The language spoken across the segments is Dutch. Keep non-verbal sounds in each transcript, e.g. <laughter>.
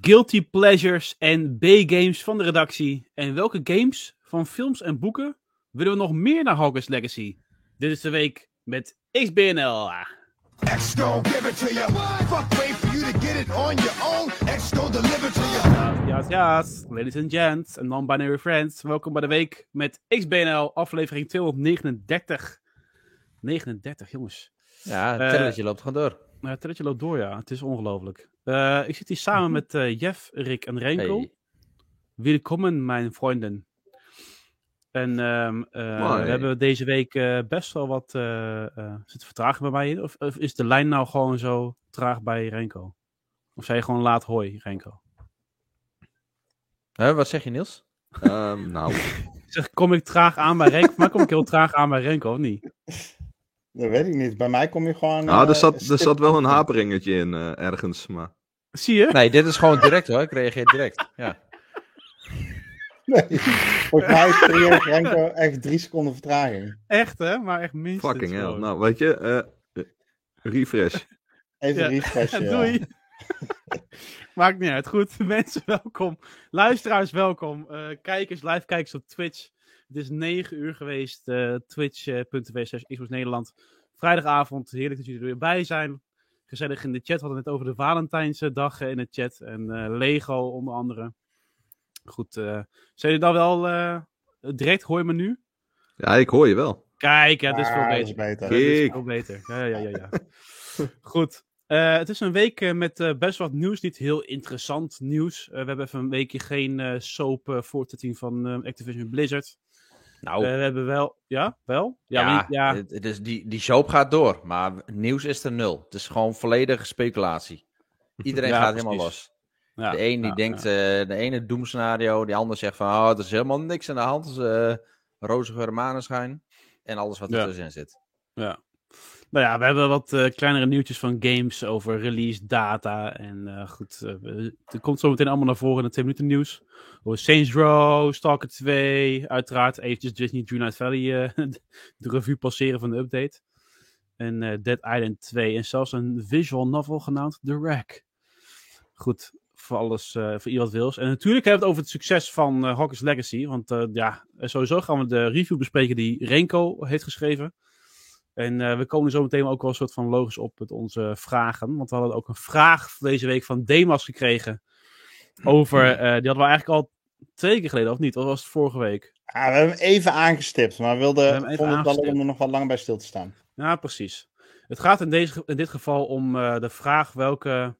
guilty pleasures en B-games van de redactie. En welke games van films en boeken willen we nog meer naar Hogwarts Legacy? Dit is de week met XBNL. X gon' give it to you. Fuck wait for you to get it on your own. X gon' deliver to you. Ja, ja, ladies and gents en non-binary friends. Welkom bij de week met XBNL, aflevering 239. 39, jongens. Ja, het Eh, loopt gewoon door. Nou, het telletje loopt door, ja. Het is ongelooflijk. Eh, ik zit hier samen met eh, Jeff, Rick en Renko. Hey. Welkom, mijn vrienden. En ehm, eh, Mooi. we hebben deze week eh, best wel wat eh, eh, zit vertraging bij mij in. Of, of is de lijn nou gewoon zo traag bij Renko? Of zei je gewoon laat hoi, Renko? Huh, wat zeg je, Niels? Ehm, nou, <laughs> Zeg, kom ik traag aan bij Renko? Maar kom ik heel traag aan bij Renko, of niet? <laughs> Dat weet ik niet. Bij mij kom je gewoon. nou eh, er, zat, er zat wel een haperingetje in eh, ergens, maar... Zie je? Nee, dit is gewoon direct hoor. Ik reageer direct. Ja. <laughs> Nee. Volgens mij is Renko echt drie seconden vertraging. Echt, hè? Maar echt minstens. Fucking hell. gewoon. Nou, weet je, eh, eh, refresh. Even Ja. refreshen. <laughs> ja. Doei. <laughs> Maakt niet uit. Goed, mensen, welkom. Luisteraars, welkom. Eh, kijkers, live kijkers op Twitch. Het is 9 uur geweest. eh Twitch.tv slash Xbox Nederland. Vrijdagavond. Heerlijk dat jullie er weer bij zijn. Gezellig in de chat. We hadden het net over de Valentijnsdag eh, in de chat. En eh, Lego onder andere. Goed, eh zijn jullie dan wel eh, direct? Hoor je me nu? Ja, ik hoor je wel. Kijk, ja, dat is veel Ah, dat beter. is beter. Dat is Kijk. veel beter. Ja, ja, ja, ja. <laughs> Goed. Eh, het is een week met best wat nieuws. Niet heel interessant nieuws. Eh, we hebben even een weekje geen eh soap uh, voortzetting van eh, Activision Blizzard. Nou, Eh, we hebben wel... Ja? Wel? Ja, ja, niet- ja. het- is die, die soap gaat door. Maar nieuws is er nul. Het is gewoon volledige speculatie. Iedereen <laughs> Ja, gaat helemaal los. ja, de een die denkt, eh, de ene doemscenario, de ander zegt van, oh, er is helemaal niks aan de hand. Het is eh roze en maneschijn. En alles wat er tussenin zit. Ja. Nou ja, we hebben wat eh, kleinere nieuwtjes van games over release data. En eh, goed, eh, we- er komt zometeen allemaal naar voren in het 2 minuten nieuws. Over Saints Row, Stalker 2, uiteraard eventjes Disney Dream Night Valley eh, <laughs> de revue passeren van de update. En eh, Dead Island 2 en zelfs een visual novel genaamd The Rack. Goed, voor alles, eh, voor iemand wils. En natuurlijk hebben we het over het succes van eh Hogwarts Legacy. Want eh, ja, sowieso gaan we de review bespreken die Renko heeft geschreven. En eh, we komen zo meteen ook wel een soort van logisch op met onze vragen. Want we hadden ook een vraag deze week van Demas gekregen. Over, <clears throat> eh, die hadden we eigenlijk al twee keer geleden, of niet? Of was het vorige week? Ah, we hebben hem even aangestipt, maar we We wilden, even vonden het om er nog wat langer bij stil te staan. Ja, precies. Het gaat in, deze, in dit geval om eh, de vraag welke.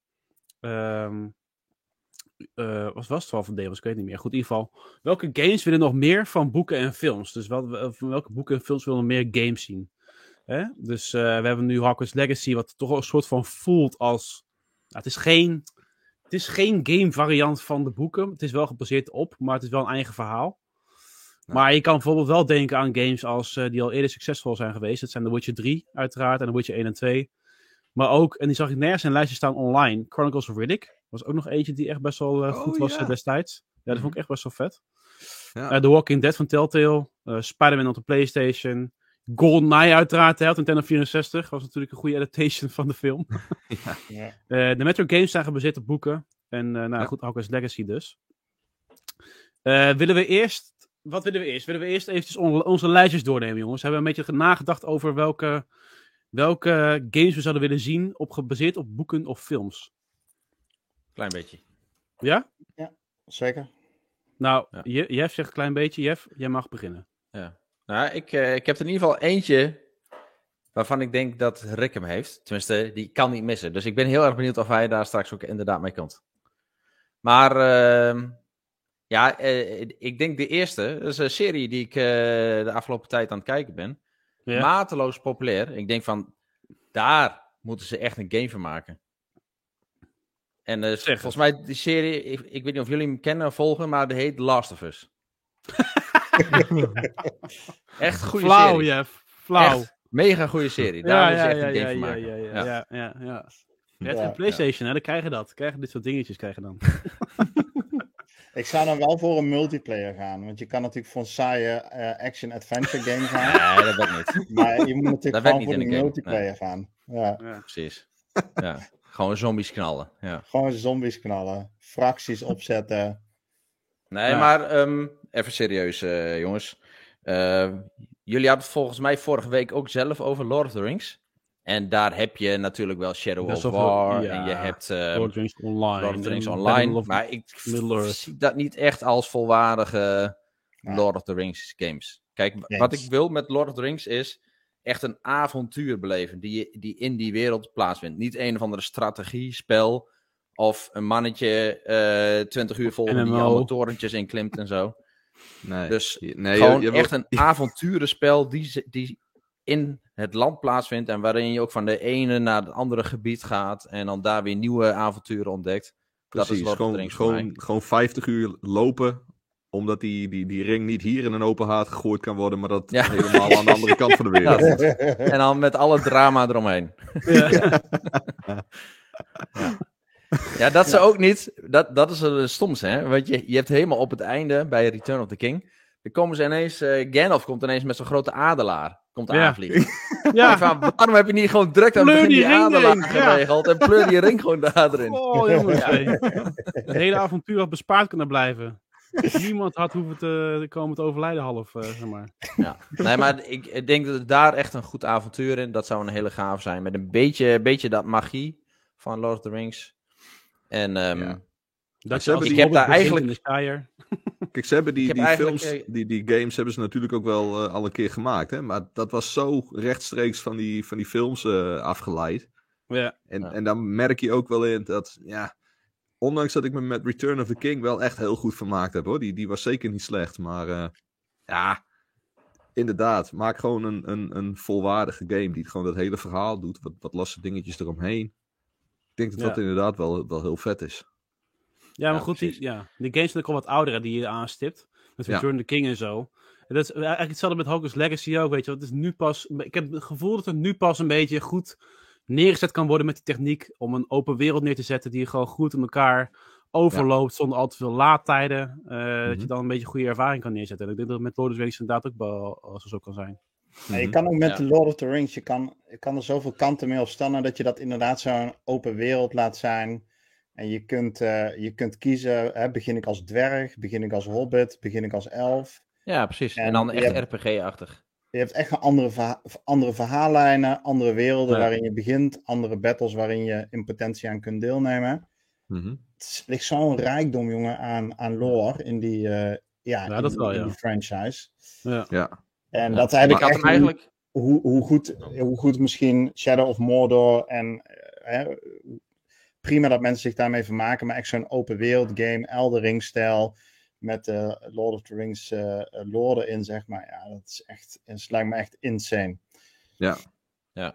eh, wat was het wel van Demas? Ik weet het niet meer. Goed, in ieder geval. Welke games willen nog meer van boeken en films? Dus wel, welke boeken en films willen nog meer games zien? Hè? Dus eh, we hebben nu Hogwarts Legacy, wat toch een soort van voelt als. Nou, het, is geen, het is geen game variant van de boeken. Het is wel gebaseerd op, maar het is wel een eigen verhaal. Maar je kan bijvoorbeeld wel denken aan games als, eh, die al eerder succesvol zijn geweest. Dat zijn The Witcher 3, uiteraard, en The Witcher 1 en 2. Maar ook, en die zag ik nergens in een lijstje staan online, Chronicles of Riddick. Was ook nog eentje die echt best wel eh, Oh, goed was ja. eh, destijds. Ja, dat vond ik echt best wel vet. Ja. The Walking Dead van Telltale. Spider-Man op de PlayStation. GoldenEye uiteraard, hè, Nintendo 64. Was natuurlijk een goede adaptation van de film. <laughs> Ja. Eh, de Metro Games zijn gebaseerd op boeken. En eh nou Ja. goed, Hogwarts Legacy dus. Eh, willen we eerst... Wat willen we eerst? Willen we eerst eventjes on- onze lijstjes doornemen, jongens? Hebben we een beetje nagedacht over welke, welke games we zouden willen zien op, gebaseerd op boeken of films? Klein beetje. Ja? Zeker. Nou, Ja. Je- Jeff zegt een klein beetje. Jeff, jij mag beginnen. Ja. Nou, ik, eh, ik heb er in ieder geval eentje waarvan ik denk dat Rick hem heeft. Tenminste, die kan niet missen. Dus ik ben heel erg benieuwd of hij daar straks ook inderdaad mee komt. Maar ehm, ja, eh, ik denk de eerste. Dat is een serie die ik eh, de afgelopen tijd aan het kijken ben. Ja. Mateloos populair. Ik denk van, daar moeten ze echt een game van maken. En volgens mij, die serie, ik, ik weet niet of jullie hem kennen of volgen, maar die heet Last of Us. <laughs> <laughs> Echt goede Flauw, serie. Jeff. Flauw. Echt mega goede serie. Daar ja, ja, echt ja, een game ja, van ja, maken. ja, ja, ja, ja, ja. Ja, het is Ja, een PlayStation, hè? Dan krijg je dat. Krijg je dit soort dingetjes krijg je dan. <laughs> Ik zou dan wel voor een multiplayer gaan, want je kan natuurlijk voor een saaie eh, action-adventure game <laughs> gaan, Nee, dat weet ik niet. maar je moet natuurlijk gewoon niet voor een multiplayer gaan. Ja. Ja. Precies. Ja. Gewoon zombies knallen. Ja. Gewoon zombies knallen. Fracties opzetten. Nee, Ja. maar ehm, even serieus, eh, jongens. Eh, jullie hadden het volgens mij vorige week ook zelf over Lord of the Rings. En daar heb je natuurlijk wel Shadow Best of War. ja. En je hebt eh, Lord of the Rings Online. Lord of the Rings Online. Of Maar ik zie dat niet echt als volwaardige Ja. Lord of the Rings games. Kijk, wat ik wil met Lord of the Rings is echt een avontuur beleven die, die in die wereld plaatsvindt. Niet een of andere strategiespel of een mannetje eh 20 uur volgen die allemaal torentjes inklimt en zo. Nee. Dus nee, je- Gewoon je echt een <laughs> avonturenspel die, die in het land plaatsvindt en waarin je ook van de ene naar het andere gebied gaat en dan daar weer nieuwe avonturen ontdekt. dat is Lord gewoon, gewoon, gewoon 50 uur lopen, omdat die, die, die ring niet hier in een open haard gegooid kan worden, maar dat Ja. helemaal aan de andere kant van de wereld. <laughs> Ja, En dan met alle drama eromheen. Ja. <laughs> Ja, dat ze ook niet. Dat, dat is het stomste, hè? Want je, je hebt helemaal op het einde bij Return of the King. Dan komen ze ineens. eh Gandalf komt ineens met zo'n grote adelaar. Komt aanvliegen. <laughs> ja. Van, waarom heb je niet gewoon direct aan het die adelaar geregeld? En pleur die ring gewoon daar erin. Oh, jongens. Het hele avontuur had bespaard kunnen blijven. Niemand had hoeven te komen te overlijden half, eh, zeg maar. Ja. Nee, maar ik, ik denk dat daar echt een goed avontuur in. Dat zou een hele gaaf zijn. Met een beetje, beetje dat magie van Lord of the Rings. En ehm, Ja. Dat Ze hebben Ik heb daar begint in de Shire. <laughs> Kijk, ze hebben die, Ik heb die eigenlijk, films, die, die games hebben ze natuurlijk ook wel eh, al een keer gemaakt, hè? maar dat was zo rechtstreeks van die, van die films eh, afgeleid. Ja. En, Ja. en dan merk je ook wel in dat, ja, ondanks dat ik me met Return of the King wel echt heel goed vermaakt heb hoor, die, die was zeker niet slecht, maar eh, ja, inderdaad, maak gewoon een, een, een volwaardige game die gewoon dat hele verhaal doet, wat, wat losse dingetjes eromheen. Ik denk dat Ja. dat inderdaad wel, wel heel vet is. Ja, maar Ja, goed, die, ja, die games zijn ook al wat ouder hè, die je aanstipt. Met. Return of the King en zo. En dat is eigenlijk hetzelfde met Hogwarts Legacy ook, weet je. Het is nu pas, ik heb het gevoel dat het nu pas een beetje goed neergezet kan worden met die techniek. Om een open wereld neer te zetten die gewoon goed in elkaar overloopt zonder al te veel laadtijden. eh, Dat Mhm. je dan een beetje goede ervaring kan neerzetten. En ik denk dat het met Lord of the Rings inderdaad ook wel als zo kan zijn. Ja, je Mhm. kan ook met Ja. The Lord of the Rings, je kan, je kan er zoveel kanten mee op staan dat je dat inderdaad zo'n open wereld laat zijn. En je kunt, eh, je kunt kiezen, hè, begin ik als dwerg, begin ik als hobbit, begin ik als elf. ja, precies. En, En dan echt RPG-achtig. Je hebt echt een andere, verha- andere verhaallijnen, andere werelden Ja. waarin je begint, andere battles waarin je in potentie aan kunt deelnemen. Mhm. Het is- ligt zo'n rijkdom, jongen, aan, aan lore in die, eh, ja, in, dat wel, in ja. die franchise. Ja. Ja, En Ja. dat Ik eigenlijk had echt hem eigenlijk. hoe, hoe, goed, hoe goed misschien Shadow of Mordor en eh, hè, prima dat mensen zich daarmee vermaken, maar echt zo'n open wereld game, Elder Ring stijl met eh, Lord of the Rings eh lore erin, zeg maar. Ja, dat is echt, het lijkt me echt insane. ja,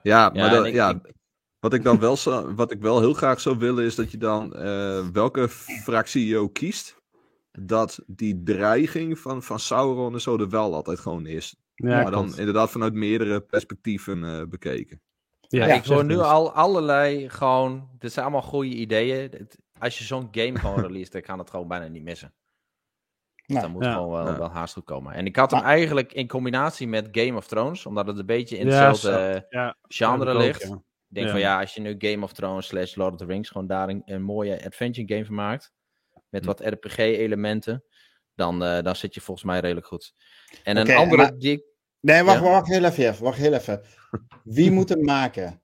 Ja, maar dat- ik- ja, ik- wat ik dan wel zou, wat ik wel heel graag zou willen is dat je dan eh, welke fractie je ook kiest, dat die dreiging van, van Sauron en zo er wel altijd gewoon is. Ja, maar dan klopt. inderdaad vanuit meerdere perspectieven eh, bekeken. Ja, Ja, ik hoor nu al allerlei gewoon. Dit zijn allemaal goede ideeën. Het- Als je zo'n game gewoon <laughs> release, dan kan het gewoon bijna niet missen. Dus Nou, dan moet ja. gewoon wel, Ja. wel haast goed komen. En ik had hem Maar- eigenlijk in combinatie met Game of Thrones, omdat het een beetje in Ja, hetzelfde Ja, genre ligt. ja. Ik denk Ja. van ja, als je nu Game of Thrones slash Lord of the Rings gewoon daar een, een mooie adventure game van maakt, met Hm. wat RPG-elementen, dan, eh, dan zit je volgens mij redelijk goed. En een andere maar- die ik- Nee, wacht, Ja. wacht heel even. Wacht heel even. Wie moet hem maken?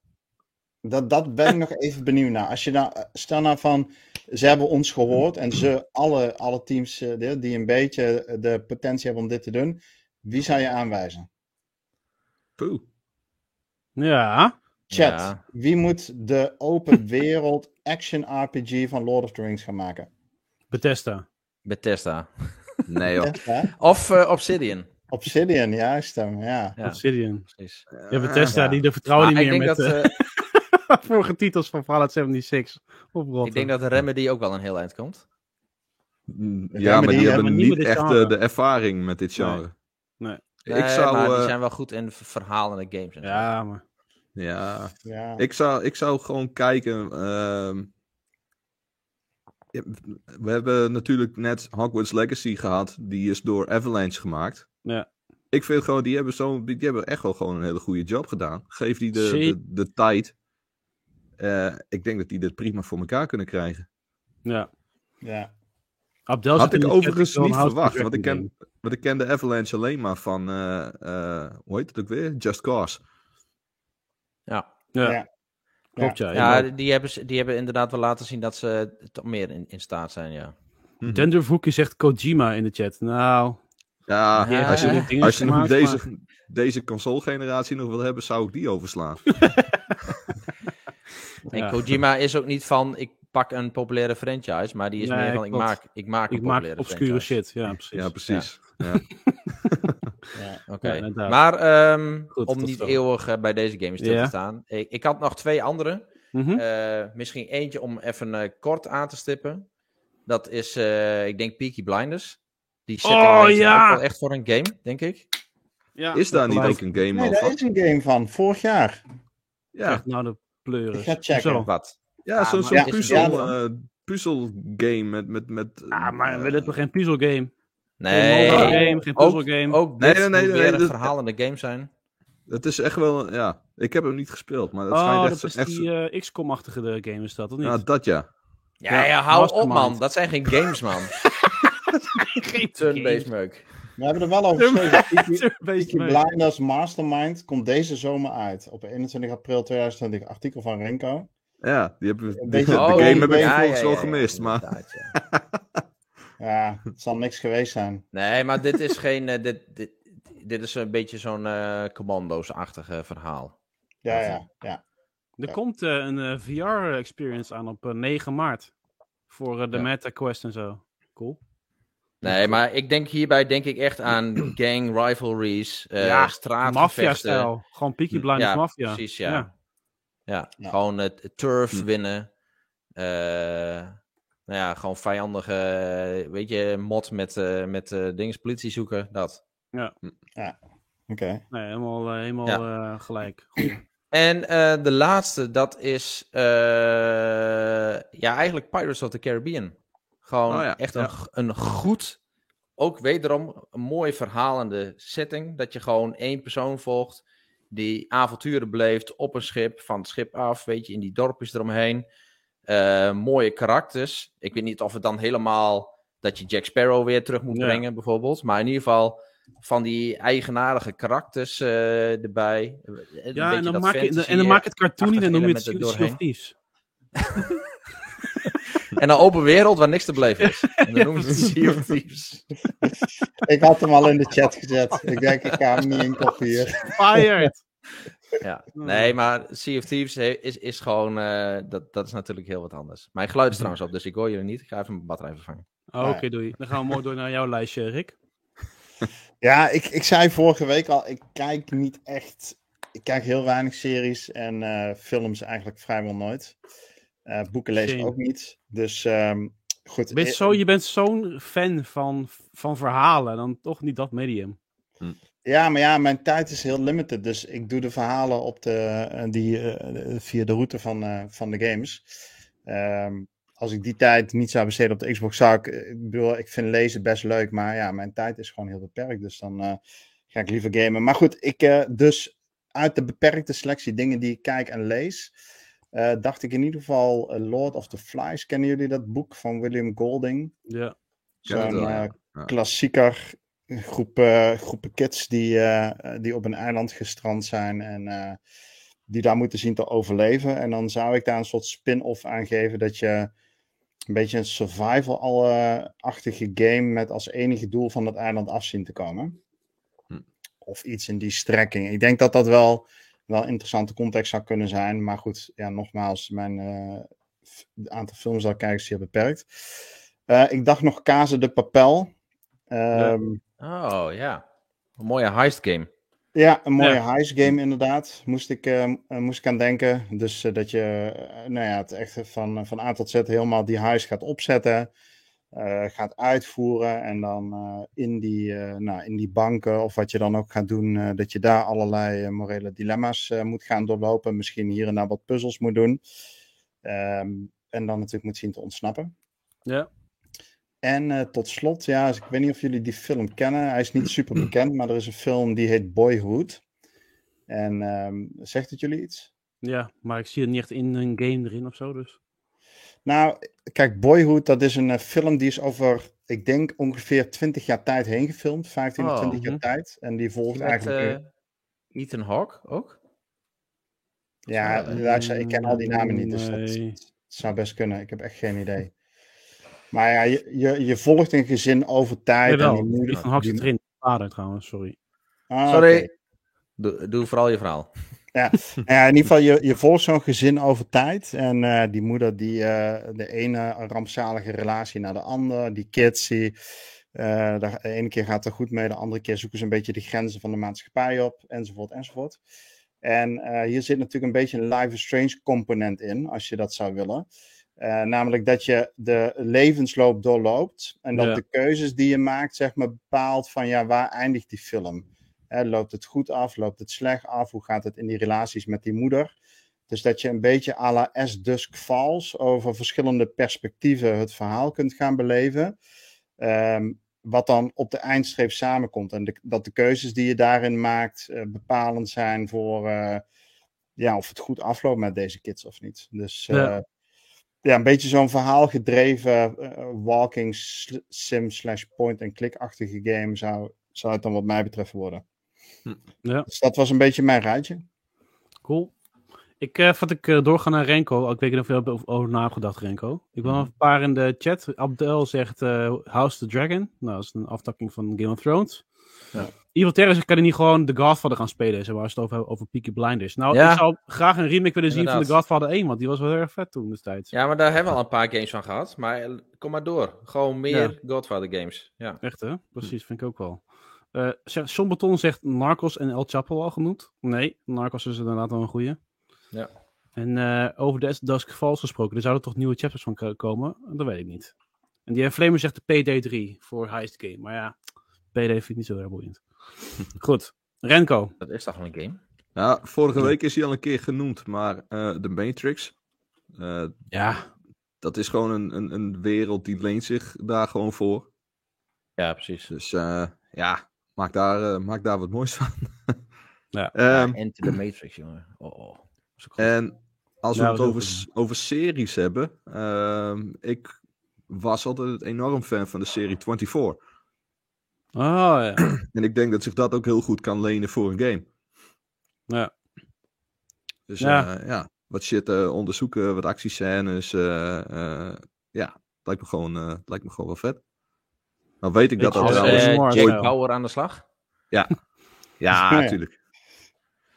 Dat, dat ben ik nog even benieuwd naar. Als je nou, stel nou van, ze hebben ons gehoord en ze, alle, alle teams eh, die, die een beetje eh, de potentie hebben om dit te doen, wie zou je aanwijzen? Poeh. Ja, Chat, Ja. wie moet de open <laughs> wereld action RPG van Lord of the Rings gaan maken? Bethesda. Bethesda. <laughs> Nee joh. Of eh, Obsidian. Obsidian, juist hem, ja. Ja, Obsidian. precies. Ja, Bethesda, ja. die de vertrouwen Maar niet ik meer denk met dat, eh, <laughs> vorige titels van Fallout 76 oprotten. ik denk dat Remedy ook wel een heel eind komt. Mm, Ja, Ja, maar die hebben niet echt eh, de ervaring met dit genre. Nee. Ik Nee, zou, maar die eh, zijn wel goed in verhalende games. En zo. Ja, maar... ja, ja. Ik zou, ik zou gewoon kijken. ehm, ja, we hebben natuurlijk net Hogwarts Legacy gehad. Die is door Avalanche gemaakt. Ja. Ik vind gewoon, die hebben, zo, die hebben echt wel gewoon een hele goede job gedaan. Geef die de, de, de tijd. eh, ik denk dat die dit prima voor elkaar kunnen krijgen. Ja. Ja. Abdel Had ik overigens niet verwacht, want ik ken, want ik ken de Avalanche alleen maar van, eh, eh, hoe heet het ook weer? Just Cause. Ja. Ja. Klopt, ja. Ja, ja. die- hebben, ze- die hebben inderdaad wel laten zien dat ze toch meer in, in staat zijn, ja. Dendervoekje zegt Kojima in de chat. Nou, Ja, Ja, als je, als je nog gemaakt, deze, maar- deze console-generatie nog wil hebben, zou ik die overslaan. <laughs> <laughs> En Ja. Kojima is ook niet van, ik pak een populaire franchise, maar die is Nee, meer van, ik maak, ik maak een ik maak populaire obscure franchise. shit. Ja, precies. Ja, precies. Ja. <laughs> Ja. Oké, Ja, maar ehm, Goed, om niet zo. eeuwig eh, bij deze game stil Ja. te staan. Ik, ik had nog twee andere. Mhm. Eh, misschien eentje om even eh, kort aan te stippen. Dat is, eh, ik denk, Peaky Blinders. Die setting Oh, ja! wel echt voor een game, denk ik. ja, Is daar niet ook een game Nee, al daar van? is een game van, vorig jaar. Ja, Echt nou de pleuris. Ik ga checken. Zo. Wat? ja Ah, zo'n maar zo'n ja, puzzel, puzzelgame met... met, met Ah, maar we willen toch geen puzzelgame? Geen Nee, mobile game, geen ook, puzzelgame. ook Nee, dit nee, nee, moet nee, weer een dit- verhalende game zijn. Het is echt wel, ja. Ik heb hem niet gespeeld, maar het oh, schijnt dat echt, is echt die eh, XCOM-achtige de game is dat, of niet? ja, dat ja. Ja, Ja, ja, hou op man. Dat zijn geen games, man. <laughs> geen Turn-based meuk. We hebben er wel over geschreven. Blinders Mastermind komt deze zomer uit. Op 21 april 2020. Artikel van Renko. Ja, die hebben, die, de Oh, game heb ik wel gemist, maar... ja. Het zal niks geweest zijn. Nee, maar dit is geen... eh, dit, dit, dit is een beetje zo'n eh commando's-achtige verhaal. Ja, ja, ja. Er komt eh, een eh, VR-experience aan op eh, 9 maart. Voor eh, de Ja. Meta Quest en zo. Cool. Nee, maar ik denk hierbij denk ik echt aan <clears throat> gang rivalries, eh Ja, straatgevechten. Mafia-stijl. Gewoon Peaky Blinders Ja, Mafia. precies, ja. Ja. Ja, Ja. gewoon het het turf Hm. winnen. Eh, nou ja, gewoon vijandige, eh, weet je, mod met, eh met eh dings, politie zoeken, dat. Oké. Nee, helemaal, helemaal eh, gelijk. Goed. En eh, de laatste, dat is eh, ja, eigenlijk Pirates of the Caribbean. Gewoon Oh ja, echt ja. Een, een goed, ook wederom een mooi verhalende setting. Dat je gewoon één persoon volgt die avonturen beleeft op een schip, van het schip af, weet je, in die dorpjes eromheen. Eh, mooie karakters. Ik weet niet of het dan helemaal dat je Jack Sparrow weer terug moet Ja. brengen, bijvoorbeeld. Maar in ieder geval van die eigenaardige karakters eh, erbij. Een Ja, beetje en dan, dat maak je, en dan maak je het cartoon en dan noem je het Sea. <laughs> En een open wereld waar niks te beleven is. En dan noemen ze het Sea of Thieves. Ik had hem al in de chat gezet. Ik denk, ik ga hem niet in kopiëren. Fired! Ja. <laughs> Nee, maar Sea of Thieves is, is gewoon... eh, dat, dat is natuurlijk heel wat anders. Mijn geluid is trouwens op, dus ik hoor jullie niet. Ik ga even mijn batterij vervangen. Oh, Oké, doei. Dan gaan we mooi door naar jouw lijstje, Rick. <laughs> Ja, ik, ik zei vorige week al, ik kijk niet echt. Ik kijk heel weinig series en eh, films eigenlijk vrijwel nooit. Eh, boeken lees ik ook niet. Dus ehm, goed. Je bent, zo, je bent zo'n fan van, van verhalen, dan toch niet dat medium. Ja, maar ja, mijn tijd is heel limited. Dus ik doe de verhalen op de, eh, die, eh, via de route van, eh, van de games. Ehm, als ik die tijd niet zou besteden op de Xbox, zou ik. eh, Ik bedoel, ik vind lezen best leuk, maar ja, mijn tijd is gewoon heel beperkt. Dus dan eh, ga ik liever gamen. Maar goed, ik eh, dus uit de beperkte selectie dingen die ik kijk en lees, eh, dacht ik in ieder geval eh, Lord of the Flies. Kennen jullie dat boek van William Golding? Ja. Zo'n eh, ja. Ja. klassieker groep, eh, groepen kids die, eh, die op een eiland gestrand zijn en eh, die daar moeten zien te overleven. En dan zou ik daar een soort spin-off aan geven dat je een beetje een survival-achtige game met als enige doel van het eiland af zien te komen. Hm. Of iets in die strekking. Ik denk dat dat wel, wel interessante context zou kunnen zijn. Maar goed, ja, nogmaals, mijn aantal films dat ik kijk is heel beperkt. Ik dacht nog Kazen de Papel. Ehm, Oh, ja. Een mooie heist game. Ja, een mooie Ja. heist game inderdaad. Moest ik, eh, eh, moest ik aan denken. Dus eh, dat je nou ja, het echt van, van A tot Z helemaal die heist gaat opzetten. eh, gaat uitvoeren. En dan eh, in, die, eh, nou, in die banken of wat je dan ook gaat doen. eh, dat je daar allerlei morele dilemma's eh, moet gaan doorlopen. Misschien hier en daar wat puzzels moet doen. Ehm, en dan natuurlijk moet zien te ontsnappen. Ja. En eh, tot slot, ja, dus ik weet niet of jullie die film kennen. Hij is niet super bekend, maar er is een film die heet Boyhood. En ehm, zegt het jullie iets? Ja, maar ik zie het niet echt in een game erin of zo, dus... Nou, kijk, Boyhood, dat is een eh, film die is over, ik denk, ongeveer 20 jaar tijd heen gefilmd. 15 of Oh, 20 jaar mhm. tijd. En die volgt Met eigenlijk... eh, Ethan Hawke ook? ja, luister, ik ken al die namen niet, dus dat, zou best kunnen. Ik heb echt geen idee. Maar ja, je, je, je volgt een gezin over tijd. Jawel, en die moeder, zit erin. Vader trouwens, sorry. Ah, Sorry. Doe, doe vooral je verhaal. <laughs> Nou Ja, in ieder geval, je, je volgt zo'n gezin over tijd. En eh, die moeder, die eh, de ene rampzalige relatie naar de andere. Die kids, die, eh, de ene keer gaat het goed mee, de andere keer zoeken ze een beetje de grenzen van de maatschappij op, enzovoort, enzovoort. En eh, hier zit natuurlijk een beetje een Life is Strange component in, als je dat zou willen. Eh, namelijk dat je de levensloop doorloopt en dat Ja. de keuzes die je maakt, zeg maar, bepaalt van ja, waar eindigt die film? Hè, loopt het goed af? Loopt het slecht af? Hoe gaat het in die relaties met die moeder? Dus dat je een beetje à la S Dusk Falls over verschillende perspectieven het verhaal kunt gaan beleven. Ehm, wat dan op de eindstreep samenkomt. En de- dat de keuzes die je daarin maakt eh, bepalend zijn voor eh, ja, of het goed afloopt met deze kids of niet. Dus Ja. Ja. een beetje zo'n verhaalgedreven eh, walking sl- sim slash point-and-click-achtige game zou, zou het dan wat mij betreft worden. Ja. Dus dat was een beetje mijn rijtje. Cool. Ik, eh voordat ik eh, doorga naar Renko, ik weet niet of je hebt over, over nagedacht, Renko. Ik wil nog een paar in de chat. Abdel zegt eh, House of the Dragon. Nou, dat is een aftakking van Game of Thrones. Ja. Evil Terror zegt, kan je niet gewoon The Godfather gaan spelen, zeg maar, als het over, over Peaky Blinders. Nou, Ja. ik zou graag een remake willen zien van. The Godfather 1, want die was wel heel erg vet toen destijds. Ja, maar daar hebben we al een paar games van gehad. Maar eh, kom maar door. Gewoon meer Godfather games. Ja. Echt hè? Precies, vind ik ook wel. Eh zegt, Sean Baton zegt Narcos en El Chapo al genoemd. Nee, Narcos is inderdaad wel een goeie. Ja. En eh, over de Dusk Falls gesproken, er zouden toch nieuwe chapters van ko- komen? Dat weet ik niet. En die Flamer zegt de PD3 voor Heist Game. Maar ja, PD vind ik niet zo heel boeiend. <laughs> Goed, Renko. Dat is toch een game? Ja, vorige week is hij al een keer genoemd, maar eh de Matrix. eh, Ja, dat is gewoon een, een, een wereld die leent zich daar gewoon voor. Ja, precies. Dus eh, ja, maak daar, eh, maak daar wat moois van. <laughs> Ja. Ehm, Enter the Matrix, jongen. Oh, oh. En als we het over, over series hebben. ehm, ik was altijd enorm fan van de serie 24. Oh ja. <clears throat> En ik denk dat zich dat ook heel goed kan lenen voor een game. ja. Dus Ja. ja, ja wat shit eh, onderzoeken, wat actiescènes. eh eh ja, lijkt me, gewoon, eh, lijkt me gewoon wel vet. Nou weet ik dat dat eh, eh, Noir Jack stijl. Bauer aan de slag. Ja, Ja. <laughs> natuurlijk.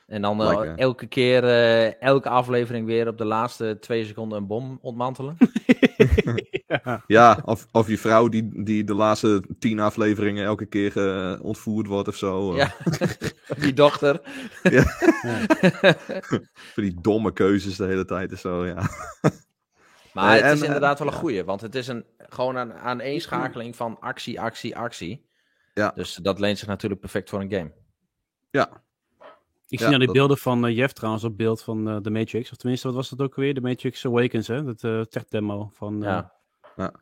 En dan eh, elke keer, eh, elke aflevering weer op de laatste twee seconden een bom ontmantelen. ja. <laughs> Ja, of, of je vrouw die, die de laatste tien afleveringen elke keer eh, ontvoerd wordt of zo. Ja. <laughs> Die dochter. <laughs> Voor die domme keuzes de hele tijd en zo, ja. Maar Nee, het is en, inderdaad wel een ja. goeie, want het is een, gewoon een aaneenschakeling van actie, actie, actie. Ja. Dus dat leent zich natuurlijk perfect voor een game. Ja, Ik Ja, zie nou die dat- beelden van eh, Jeff trouwens op beeld van eh The Matrix. Of tenminste, wat was dat ook weer? The Matrix Awakens, hè? Dat eh tech demo van... eh, Ja.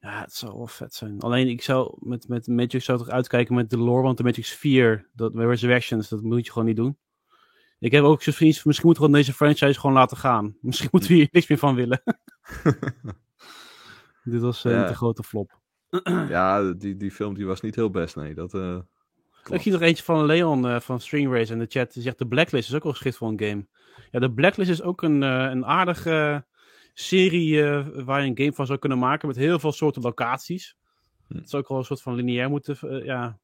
Ja, het zou wel vet zijn. Alleen ik zou met, met Matrix zou toch uitkijken met de lore, want de Matrix 4, dat met Resurrections, dat moet je gewoon niet doen. Ik heb ook zo'n vriend, misschien moeten we deze franchise gewoon laten gaan. <laughs> Misschien moeten we hier niks meer van willen. <laughs> Dit was eh, Ja. niet een grote flop. ja die, die film die was niet heel best, nee. Dat, eh, Ik zie nog eentje van Leon eh, van String Race in de chat. Die zegt de Blacklist is ook wel geschikt voor een game. Ja, de Blacklist is ook een, eh, een aardige serie eh, waar je een game van zou kunnen maken met heel veel soorten locaties. Hm. Het zou ook wel een soort van lineair moeten, ja,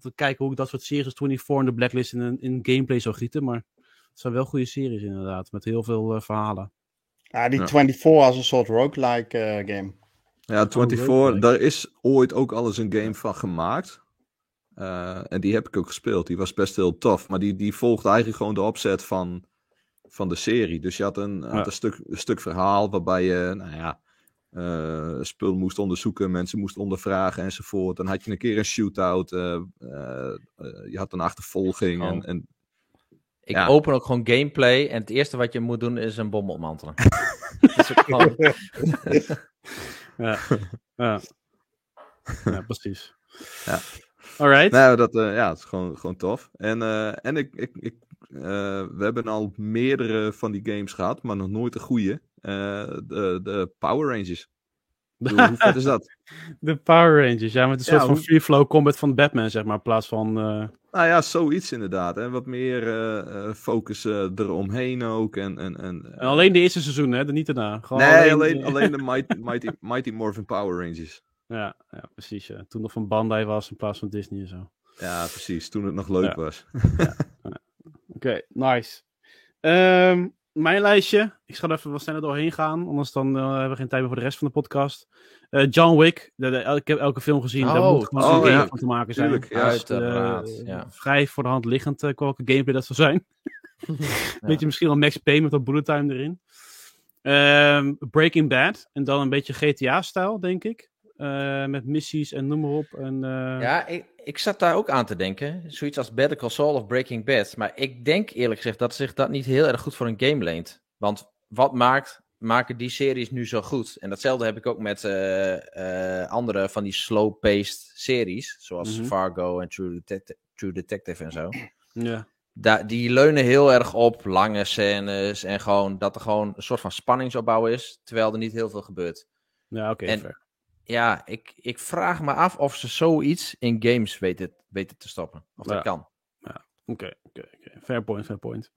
te kijken hoe ik dat soort series als 24 en de Blacklist in, een- in gameplay zou gieten. Maar het zijn wel goede series inderdaad, met heel veel verhalen. Ja, die Ja. 24 als een soort roguelike eh game. Ja, 24, roguelike. daar is ooit ook al eens een game van gemaakt. Eh, en die heb ik ook gespeeld. Die was best heel tof. Maar die, die volgde eigenlijk gewoon de opzet van, van de serie. Dus je had een, had Ja. een, stuk, een stuk verhaal waarbij je, nou ja, eh spul moest onderzoeken, mensen moest ondervragen enzovoort. Dan had je een keer een shootout. eh, eh, eh, je had een achtervolging. Oh. En, en Ik Ja. open ook gewoon gameplay en het eerste wat je moet doen is een bom ontmantelen. <laughs> dat is ook gewoon... <laughs> Ja, ja. ja precies. Alright. Nou, dat, eh, ja, het is gewoon, gewoon tof. En, eh, en ik, ik, ik, eh, we hebben al meerdere van die games gehad, maar nog nooit de goede. Eh, de, de Power Rangers. Bedoel, hoe vet is dat? <laughs> De Power Rangers, ja, met een soort Ja, van free flow combat van Batman, zeg maar, in plaats van... eh, Nou ja, zoiets inderdaad. En wat meer eh, eh, focus eromheen ook. En, en, en, en alleen de eerste seizoen, hè, niet daarna. Gewoon nee, alleen, alleen, de <laughs> Mighty, Mighty, Mighty Morphin Power Rangers. Ja, ja, precies. Ja. Toen nog van Bandai was in plaats van Disney en zo. Ja, precies. Toen het nog leuk Ja. was. Oké, nice. Ehm, mijn lijstje. Ik ga er even wat sneller doorheen gaan, anders dan eh, hebben we geen tijd meer voor de rest van de podcast. Eh, John Wick. De, de- el- ik heb elke film gezien. daar Oh, moet gewoon oh, een game ja. van te maken zijn. Tuurlijk, ja. Eh, Uiteraard, ja. Vrij voor de hand liggend welke gameplay dat zou zijn. <laughs> Weet je, misschien wel Max Payne met wat bullet time erin. Ehm, Breaking Bad. En dan een beetje GTA-stijl, denk ik. Eh, met missies en noem maar op. En, eh, Ja, ik, ik zat daar ook aan te denken. Zoiets als Better Call Saul of Breaking Bad. Maar ik denk eerlijk gezegd dat zich dat niet heel erg goed voor een game leent. Want wat maakt, maken die series nu zo goed? En datzelfde heb ik ook met eh, andere van die slow-paced series. Zoals Mhm. Fargo en True, Detective- True Detective en zo. ja. Da die leunen heel erg op lange scènes. En gewoon dat er gewoon een soort van spanningsopbouw is. Terwijl er niet heel veel gebeurt. ja oké. Ja, ik, ik vraag me af of ze zoiets in games weten, weten te stoppen. Of dat Ja. kan. Oké, oké, oké. Fair point, fair point.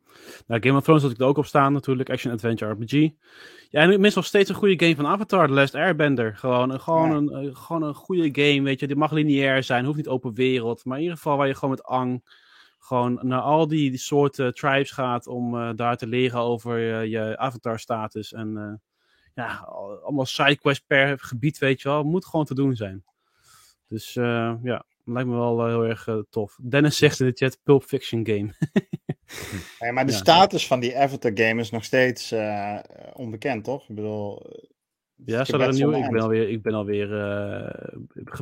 Nou, Game of Thrones had ik er ook op staan natuurlijk. Action Adventure RPG. Ja, en ik mis nog steeds een goede game van Avatar, The Last Airbender. Gewoon, een, gewoon, Ja. een, eh, gewoon een goede game, weet je. Die mag lineair zijn, hoeft niet open wereld. Maar in ieder geval waar je gewoon met Ang... gewoon naar al die, die soorten tribes gaat... om eh, daar te leren over eh, je avatar-status. En eh, ja, al- allemaal sidequests per gebied, weet je wel. Moet gewoon te doen zijn. Dus eh, ja, lijkt me wel eh, heel erg eh, tof. Dennis zegt in de chat, Pulp Fiction game. <laughs> Ja, maar de Ja. status van die Avatar game is nog steeds onbekend, toch? Ik bedoel... Ja, heb er een nieuwe? zo'n Ik ben alweer, ik ben alweer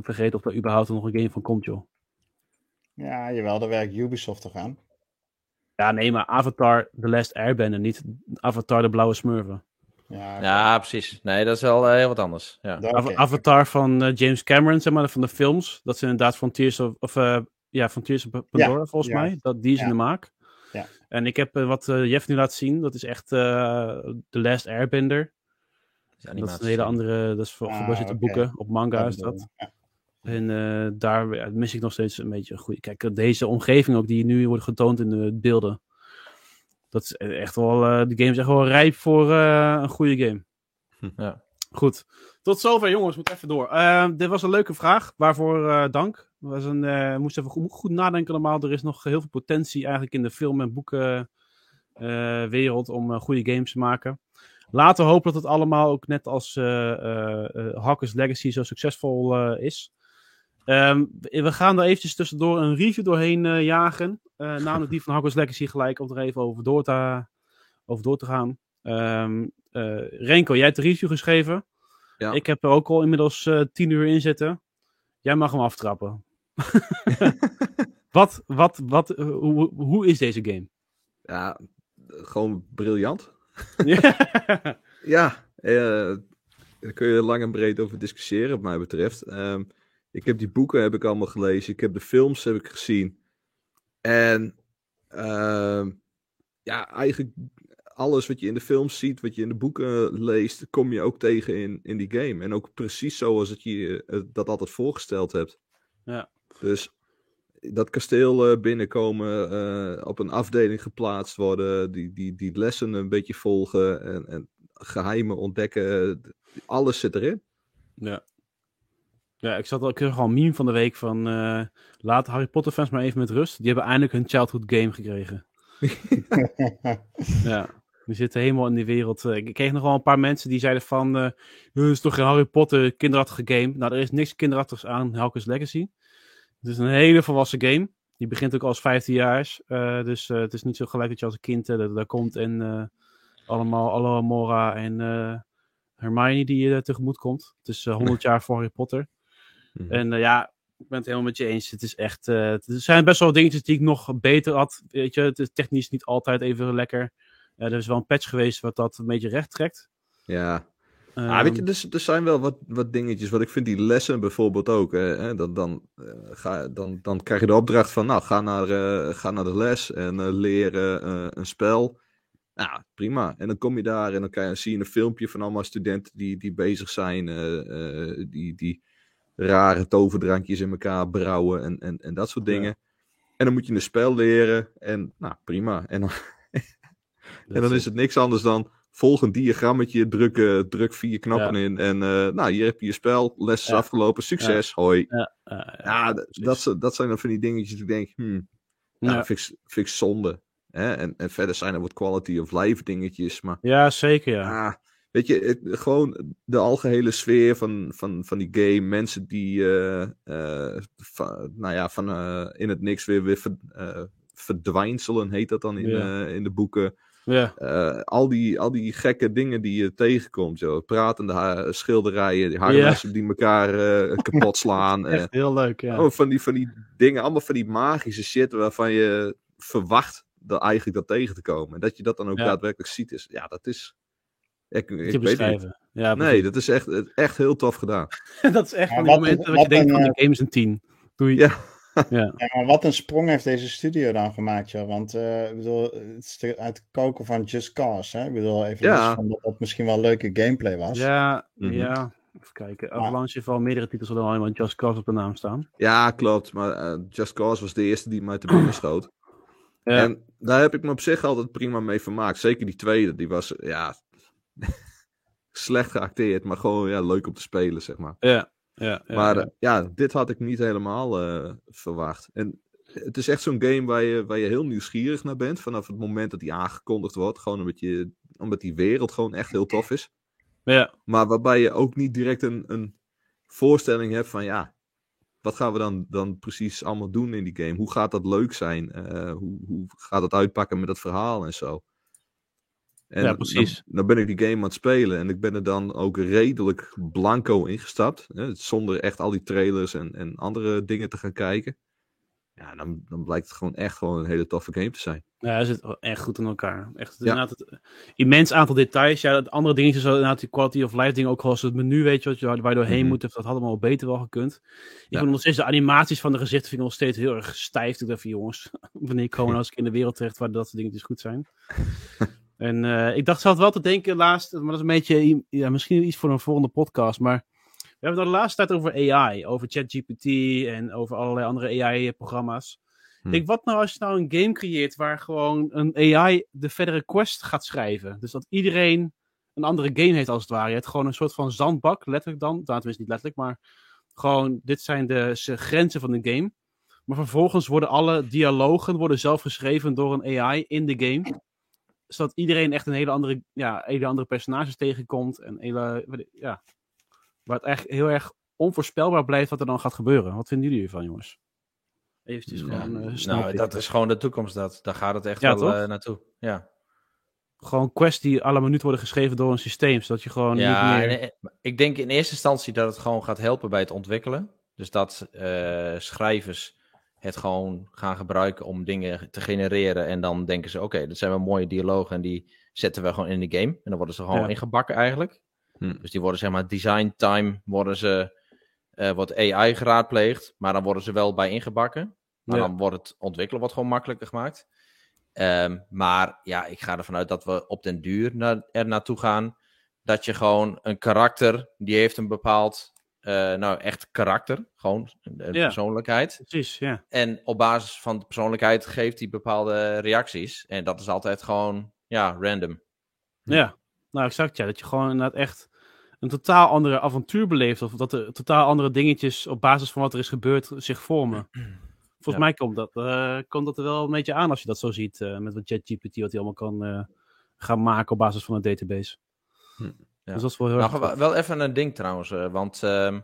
vergeten of er überhaupt nog een game van komt, joh. Ja, jawel, daar werkt Ubisoft toch aan. Ja, nee, maar Avatar The Last Airbender, niet Avatar de Blauwe Smurfen. Ja, Ja, precies. Nee, dat is wel eh, heel wat anders. Ja. Avatar van eh, James Cameron, zeg maar, van de films. Dat is inderdaad Frontiers of, of eh, ja, Frontiers of Pandora, volgens mij. Dat, die is in de maak. Ja. En ik heb wat eh, Jeff nu laat zien, dat is echt eh The Last Airbender. Dat is een hele andere, dat is voor Ah, boeken, op manga is dat. ja. En eh, daar mis ik nog steeds een beetje een goede. Kijk, deze omgeving ook die nu wordt getoond in de beelden. Dat is echt wel. eh de game is echt wel rijp voor eh, een goede game. Ja. Goed. Tot zover, jongens. Moet even door. Eh, dit was een leuke vraag. Waarvoor eh, dank. Was een, eh moest even goed, goed nadenken allemaal. Er is nog heel veel potentie eigenlijk in de film- en boekenwereld om eh, goede games te maken. Laten we hopen dat het allemaal ook net als eh eh, eh, Hawkers Legacy zo succesvol eh, is. Ehm, we gaan er eventjes tussendoor een review doorheen eh, jagen. Eh, namelijk die van Hogwarts Legacy gelijk, om er even over door te, over door te gaan. Ehm, eh, Renko, jij hebt de review geschreven. Ja. Ik heb er ook al inmiddels eh, tien uur in zitten. Jij mag hem aftrappen. <laughs> <laughs> wat, wat, wat, hoe, hoe is deze game? Ja, gewoon briljant. <laughs> Ja, eh, daar kun je lang en breed over discussiëren, wat mij betreft. Ehm, ik heb die boeken heb ik allemaal gelezen. Ik heb de films heb ik gezien. En ehm, ja, eigenlijk alles wat je in de films ziet, wat je in de boeken leest, kom je ook tegen in, in die game. En ook precies zoals het je eh, dat altijd voorgesteld hebt. Ja. Dus dat kasteel eh, binnenkomen, eh, op een afdeling geplaatst worden, die, die, die lessen een beetje volgen en, en geheimen ontdekken. Alles zit erin. Ja. Ja, ik zat al, ik al een meme van de week van eh, laat Harry Potter fans maar even met rust. Die hebben eindelijk hun childhood game gekregen. <laughs> Ja, die zitten helemaal in die wereld. Eh, Ik kreeg nog wel een paar mensen die zeiden van, eh "Eh, is toch geen Harry Potter kinderachtige game? Nou, er is niks kinderachtigs aan Hogwarts Legacy. Het is een hele volwassen game. Die begint ook als 15 jaar. dus het is niet zo gelijk dat je als een kind daar komt en allemaal alle Mora en Hermione die je tegemoet komt. Het is eh, 100 <laughs> jaar voor Harry Potter. Mhm. En eh, ja, ik ben het helemaal met je eens. Het is echt. eh, er zijn best wel dingetjes die ik nog beter had. Weet je, het is technisch niet altijd even lekker. Eh, er is wel een patch geweest wat dat een beetje recht trekt. Ja, Ah, weet je, Ehm, dus, er zijn wel wat, wat dingetjes. Wat ik vind, die lessen bijvoorbeeld ook. Hè, dan, dan, ga, dan, dan krijg je de opdracht van, nou, ga naar, ga naar de les en leren een spel. Ja, prima. En dan kom je daar en dan kan je, zie je een filmpje van allemaal studenten die, die bezig zijn. die, die rare toverdrankjes in elkaar brouwen en, en, en dat soort Ja. dingen. En dan moet je een spel leren en, nou, prima. En dan, <laughs> en dan is het niks anders dan volg een diagrammetje, druk, eh, druk vier knappen in en eh, nou, hier heb je je spel, les is Ja. afgelopen, succes, hoi. Ja, dat, dat zijn dan van die dingetjes die ik denk, hmm, ja, Ja. vind, ik, vind ik zonde. Hè? En, en verder zijn er wat quality of life dingetjes, maar Ja, zeker ja. ah, weet je, het- gewoon de algehele sfeer van, van, van die game, mensen die eh, eh, van, nou ja, van eh, in het niks weer, weer ver, verdwijnselen, heet dat dan in, Ja. in de boeken. Ja, al, die, al die gekke dingen die je tegenkomt, joh. pratende ha- schilderijen, die harnassen die elkaar <laughs> kapot slaan. echt heel leuk, ja. oh, van, die, van die dingen, allemaal van die magische shit waarvan je verwacht dat eigenlijk dat tegen te komen. En dat je dat dan ook Ja. daadwerkelijk ziet, is, ja, dat is... Ik, ik te weet niet. beschrijven. Ja, Nee, dat is echt, echt heel tof gedaan. <laughs> dat is echt Ja, van die wat- momenten dat wat je denkt een, van de game is een 10. Doei. Ja. <laughs> ja. Ja, maar wat een sprong heeft deze studio dan gemaakt, joh. Want eh, ik bedoel, het is de- uit het koken van Just Cause, hè. Ik bedoel, even Ja. van dat dat misschien wel leuke gameplay was. Ja, Mhm. ja. Even kijken. Avalanche heeft wel meerdere titels dan alleen maar Just Cause op de naam staan. Ja, klopt. Maar eh, Just Cause was de eerste die mij te binnen schoot. Ja. En daar heb ik me op zich altijd prima mee vermaakt. Zeker die tweede, die was, ja... <laughs> slecht geacteerd, maar gewoon ja, leuk om te spelen, zeg maar. Ja, ja, ja, maar ja. eh, ja, dit had ik niet helemaal eh, verwacht. En het is echt zo'n game waar je, waar je heel nieuwsgierig naar bent. Vanaf het moment dat die aangekondigd wordt. Gewoon omdat, je, omdat die wereld gewoon echt heel tof is. ja, Maar waarbij je ook niet direct een, een voorstelling hebt van ja. Wat gaan we dan, dan precies allemaal doen in die game? Hoe gaat dat leuk zijn? Eh, hoe, hoe gaat het uitpakken met dat verhaal en zo? En Ja, precies. Dan, dan ben ik die game aan het spelen en ik ben er dan ook redelijk blanco ingestapt. Hè, zonder echt al die trailers en, en andere dingen te gaan kijken. Ja, dan, dan blijkt het gewoon echt gewoon een hele toffe game te zijn. Ja, hij zit echt goed in elkaar. Echt, Ja. inderdaad het, immens aantal details. Ja, het andere dingetjes, zoals inderdaad die quality of life dingen, ook gewoon het menu, weet je, wat je, waar je doorheen Mhm. moet, dat had allemaal beter wel gekund. Ik Ja. vind nog steeds de animaties van de gezichten vind ik nog steeds heel erg stijf. Ik dacht van, jongens, <laughs> wanneer komen we <laughs> nou eens in de wereld terecht waar dat soort dingetjes goed zijn? <laughs> en eh, ik dacht zelf wel te denken laatst, maar dat is een beetje, ja, misschien iets voor een volgende podcast, maar we hebben het de laatste tijd over AI, over ChatGPT en over allerlei andere AI-programma's. Hm. Ik denk, wat nou als je nou een game creëert waar gewoon een AI de verdere quest gaat schrijven? Dus dat iedereen een andere game heeft als het ware. Je hebt gewoon een soort van zandbak, letterlijk dan. Nou, tenminste niet letterlijk, maar gewoon, dit zijn de grenzen van de game. Maar vervolgens worden alle dialogen worden zelf geschreven door een AI in de game. Zodat iedereen echt een hele andere, ja, hele andere personages tegenkomt. En hele, wat- ja, waar het echt heel erg onvoorspelbaar blijft wat er dan gaat gebeuren. Wat vinden jullie hiervan, jongens? Eventjes Ja, gewoon eh, snel Nou, dat is gewoon de toekomst. Dat. Daar gaat het echt Ja, wel eh, naartoe. Ja, Gewoon quests die alle minuut worden geschreven door een systeem. Zodat je gewoon ja niet meer... en, eh, ik denk in eerste instantie dat het gewoon gaat helpen bij het ontwikkelen. Dus dat eh, schrijvers het gewoon gaan gebruiken om dingen te genereren. En dan denken ze, oké, dat zijn wel mooie dialogen en die zetten we gewoon in de game. En dan worden ze gewoon Ja. ingebakken eigenlijk. Hm. Dus die worden zeg maar design time, worden ze, eh wordt AI geraadpleegd. Maar dan worden ze wel bij ingebakken. Maar Ja. dan wordt het ontwikkelen wat gewoon makkelijker gemaakt. Ehm, maar ja, ik ga ervan uit dat we op den duur naar, er naartoe gaan. Dat je gewoon een karakter, die heeft een bepaald, eh, nou echt karakter. Gewoon Ja. persoonlijkheid. Precies, ja. En op basis van de persoonlijkheid geeft hij bepaalde reacties. En dat is altijd gewoon, ja, random. Ja, nou exact ja. Dat je gewoon inderdaad echt een totaal andere avontuur beleeft. Of dat er totaal andere dingetjes op basis van wat er is gebeurd zich vormen. <clears throat> Volgens Ja. mij komt dat, eh, komt dat er wel een beetje aan als je dat zo ziet. eh, met wat ChatGPT, wat hij allemaal kan eh, gaan maken op basis van een database. Hm. Ja. Dus dat is wel heel Nou, erg wel- even een ding trouwens, eh, want ehm,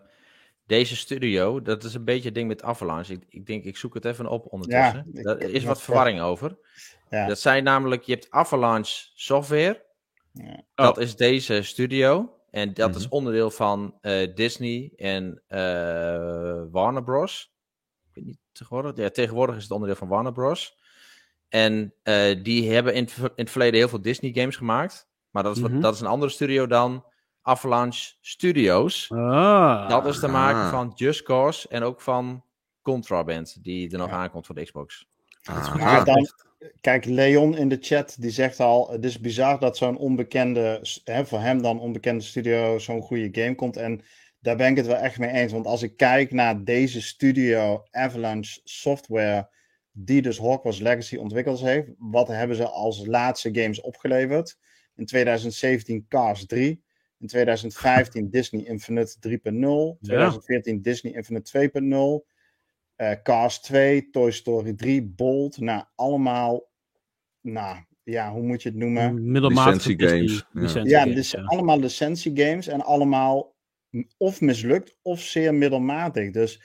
deze studio, dat is een beetje het ding met Avalanche. Ik, ik denk, ik zoek het even op ondertussen. Ja, Daar is wat ja. verwarring over. Ja. Dat zijn namelijk, je hebt Avalanche Software, Ja. dat Oh. is deze studio. En dat Mhm. is onderdeel van eh, Disney en eh, Warner Bros. Ik weet niet tegenwoordig. Ja, tegenwoordig is het onderdeel van Warner Bros. En eh, die hebben in, in het verleden heel veel Disney games gemaakt. Maar dat is, wat- Mhm. dat is een andere studio dan Avalanche Studios. Ah. Dat is de maker Ah. van Just Cause en ook van Contraband, die er nog aankomt voor de Xbox. Ah, ah, dan, kijk, Leon in de chat die zegt al: Het is bizar dat zo'n onbekende, hè, voor hem dan onbekende studio, zo'n goede game komt. En daar ben ik het wel echt mee eens. Want als ik kijk naar deze studio, Avalanche Software, die dus Hogwarts Legacy ontwikkeld heeft, wat hebben ze als laatste games opgeleverd? In 2017 Cars 3. In 2015 Disney Infinite 3.0. 2014 Disney Infinite 2.0. eh, Cars 2, Toy Story 3, Bolt. Nou, allemaal, nou, ja, hoe moet je het noemen? Middelmatige Licentie Disney- games, ja. licentie Ja, games, dus ja. allemaal licentiegames en allemaal of mislukt of zeer middelmatig. Dus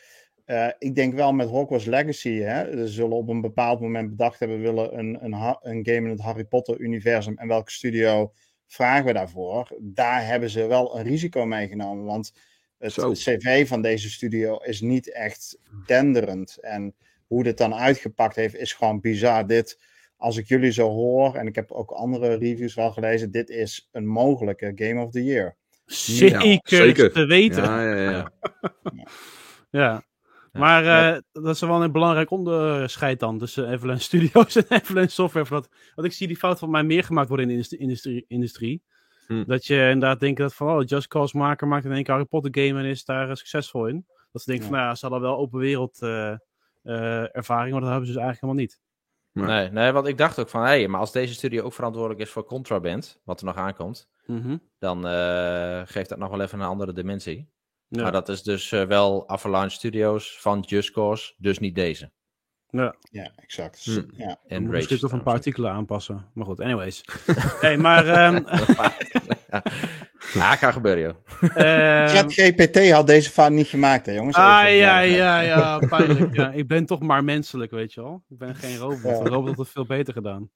eh, ik denk wel met Hogwarts Legacy, hè, ze zullen op een bepaald moment bedacht hebben, we willen een, een, een game in het Harry Potter-universum en welke studio vragen we daarvoor? Daar hebben ze wel een risico meegenomen, want het Zo. cv van deze studio is niet echt denderend. En hoe dit dan uitgepakt heeft, is gewoon bizar. Dit, als ik jullie zo hoor, en ik heb ook andere reviews wel gelezen, dit is een mogelijke Game of the Year. Zeker, zeker. te weten. Ja, ja, ja. <laughs> Ja. Ja, Maar ja. eh, dat is wel een belangrijk onderscheid dan tussen Avalanche <laughs> Studios en Avalanche Software. Want, want ik zie die fout van mij meer gemaakt worden in de industrie. industrie. Hm. Dat je inderdaad denkt dat van, oh, Just Cause maker maakt in één keer Harry Potter game en is daar eh, succesvol in. Dat ze denken van, nou ja, ze hadden wel open wereld eh, eh, ervaring, maar dat hebben ze dus eigenlijk helemaal niet. Ja. Nee, nee, want ik dacht ook van, hé, hey, maar als deze studio ook verantwoordelijk is voor Contraband, wat er nog aankomt, Mhm. dan eh, geeft dat nog wel even een andere dimensie. Ja. Maar dat is dus eh, wel Avalanche Studios van Just Cause, dus niet deze. ja. Ja, exact. Hm. Ja. En misschien toch een paar artikelen aanpassen. Maar goed, anyways. <laughs> hey, maar... ehm <laughs> ja. ja, gaat gebeuren, joh. ehm, ChatGPT had deze fout niet gemaakt, hè, jongens? Ah, Even- ja, ja, ja, <laughs> pijnlijk. Ja. Ik ben toch maar menselijk, weet je wel. Ik ben geen robot. Ja. Een robot had het veel beter gedaan.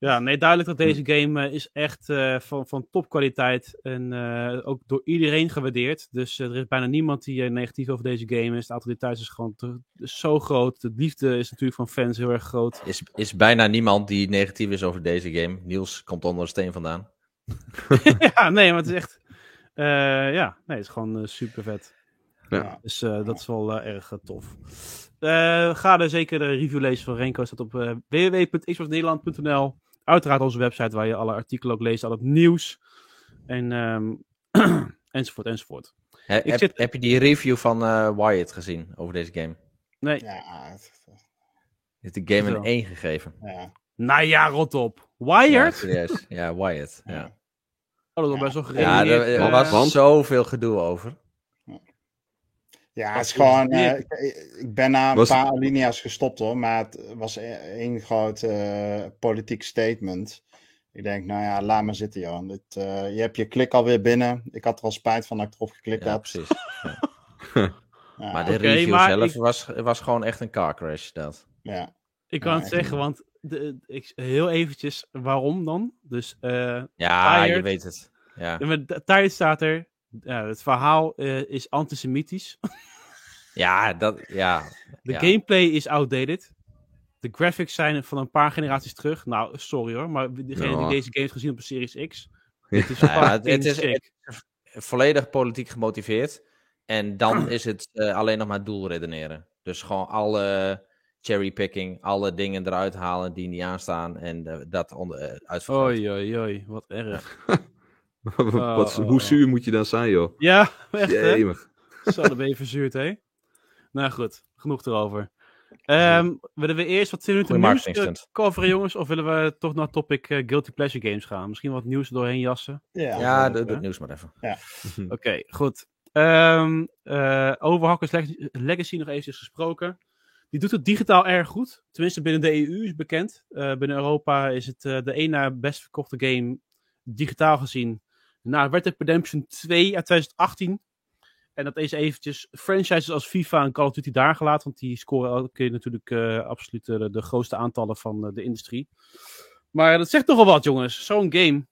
Ja, nee, duidelijk dat deze game eh, is echt eh, van, van topkwaliteit en eh, ook door iedereen gewaardeerd. Dus er is bijna niemand die negatief over deze game is. Het aantal details is gewoon te- is zo groot. De liefde is natuurlijk van fans heel erg groot. Is, is bijna niemand die negatief is over deze game. Niels komt onder een steen vandaan. <laughs> ja, nee, maar het is echt... eh, ja, nee, het is gewoon super vet. Ja. Dus eh, dat is wel erg tof. Eh, ga er zeker de review lezen van Renko. Staat op www.xboxnederland.nl. Uiteraard onze website waar je alle artikelen ook leest, al het nieuws. En, ehm, <clears throat> enzovoort, enzovoort. He- Ik heb, zit- heb je die review van eh, Wyatt gezien over deze game? Nee, Ja, het- Heeft de game een 1 gegeven. ja. nou ja, rot op. Ja, Wired? serieus. Ja, Wyatt. Ja, Ja. Oh, dat best wel ja er, er eh, was zoveel gedoe over. Ja, het is gewoon. eh, ik- ben na een Was- paar alinea's gestopt hoor, maar het was e- één groot eh, politiek statement. Ik denk, nou ja, laat maar zitten, Johan. Dit, eh, je hebt je klik alweer binnen. Ik had er al spijt van dat ik erop geklikt Ja, had. precies. <laughs> Ja, Maar de review maar zelf ik- was, was gewoon echt een car crash. Dat. ja. ik kan Ja, het zeggen, niet. want de, ik, heel eventjes, waarom dan? Dus eh Ja, je weet het. Ja, staat er, ja, het verhaal eh, is antisemitisch. ja dat. Ja, De ja. gameplay is outdated. De graphics zijn van een paar generaties terug. Nou, sorry hoor, maar degene die deze game heeft gezien op de Series X. Het is Ja, het, het is volledig politiek gemotiveerd. En dan is het eh, alleen nog maar doelredeneren. Dus gewoon alle cherrypicking, alle dingen eruit halen die niet aanstaan. En eh, dat onder, uitvergroten. Oei, oei, oei, wat erg. <laughs> <laughs> Wat, oh, hoe oh. zuur moet je dan zijn, joh? Ja, <laughs> echt hè? Zo, dan ben je verzuurd, hè? Nou goed, genoeg erover. Ehm, willen we eerst wat 10 minuten nieuws eh, coveren, jongens? Of willen we toch naar het topic eh, Guilty Pleasure Games gaan? Misschien wat nieuws doorheen jassen? Ja, Ja, doe, het nieuws maar even. <laughs> Oké, goed. Ehm eh Overhackers Leg- Legacy nog eventjes gesproken. Die doet het digitaal erg goed. Tenminste, binnen de EU is bekend. Eh, binnen Europa is het eh, de één na best verkochte game digitaal gezien. Na Red Dead Redemption 2 uit 2018. En dat is eventjes franchises als FIFA en Call of Duty daar gelaten. Want die scoren elke keer natuurlijk eh, absoluut de, de grootste aantallen van eh, de industrie. Maar dat zegt toch wel wat, jongens. Zo'n game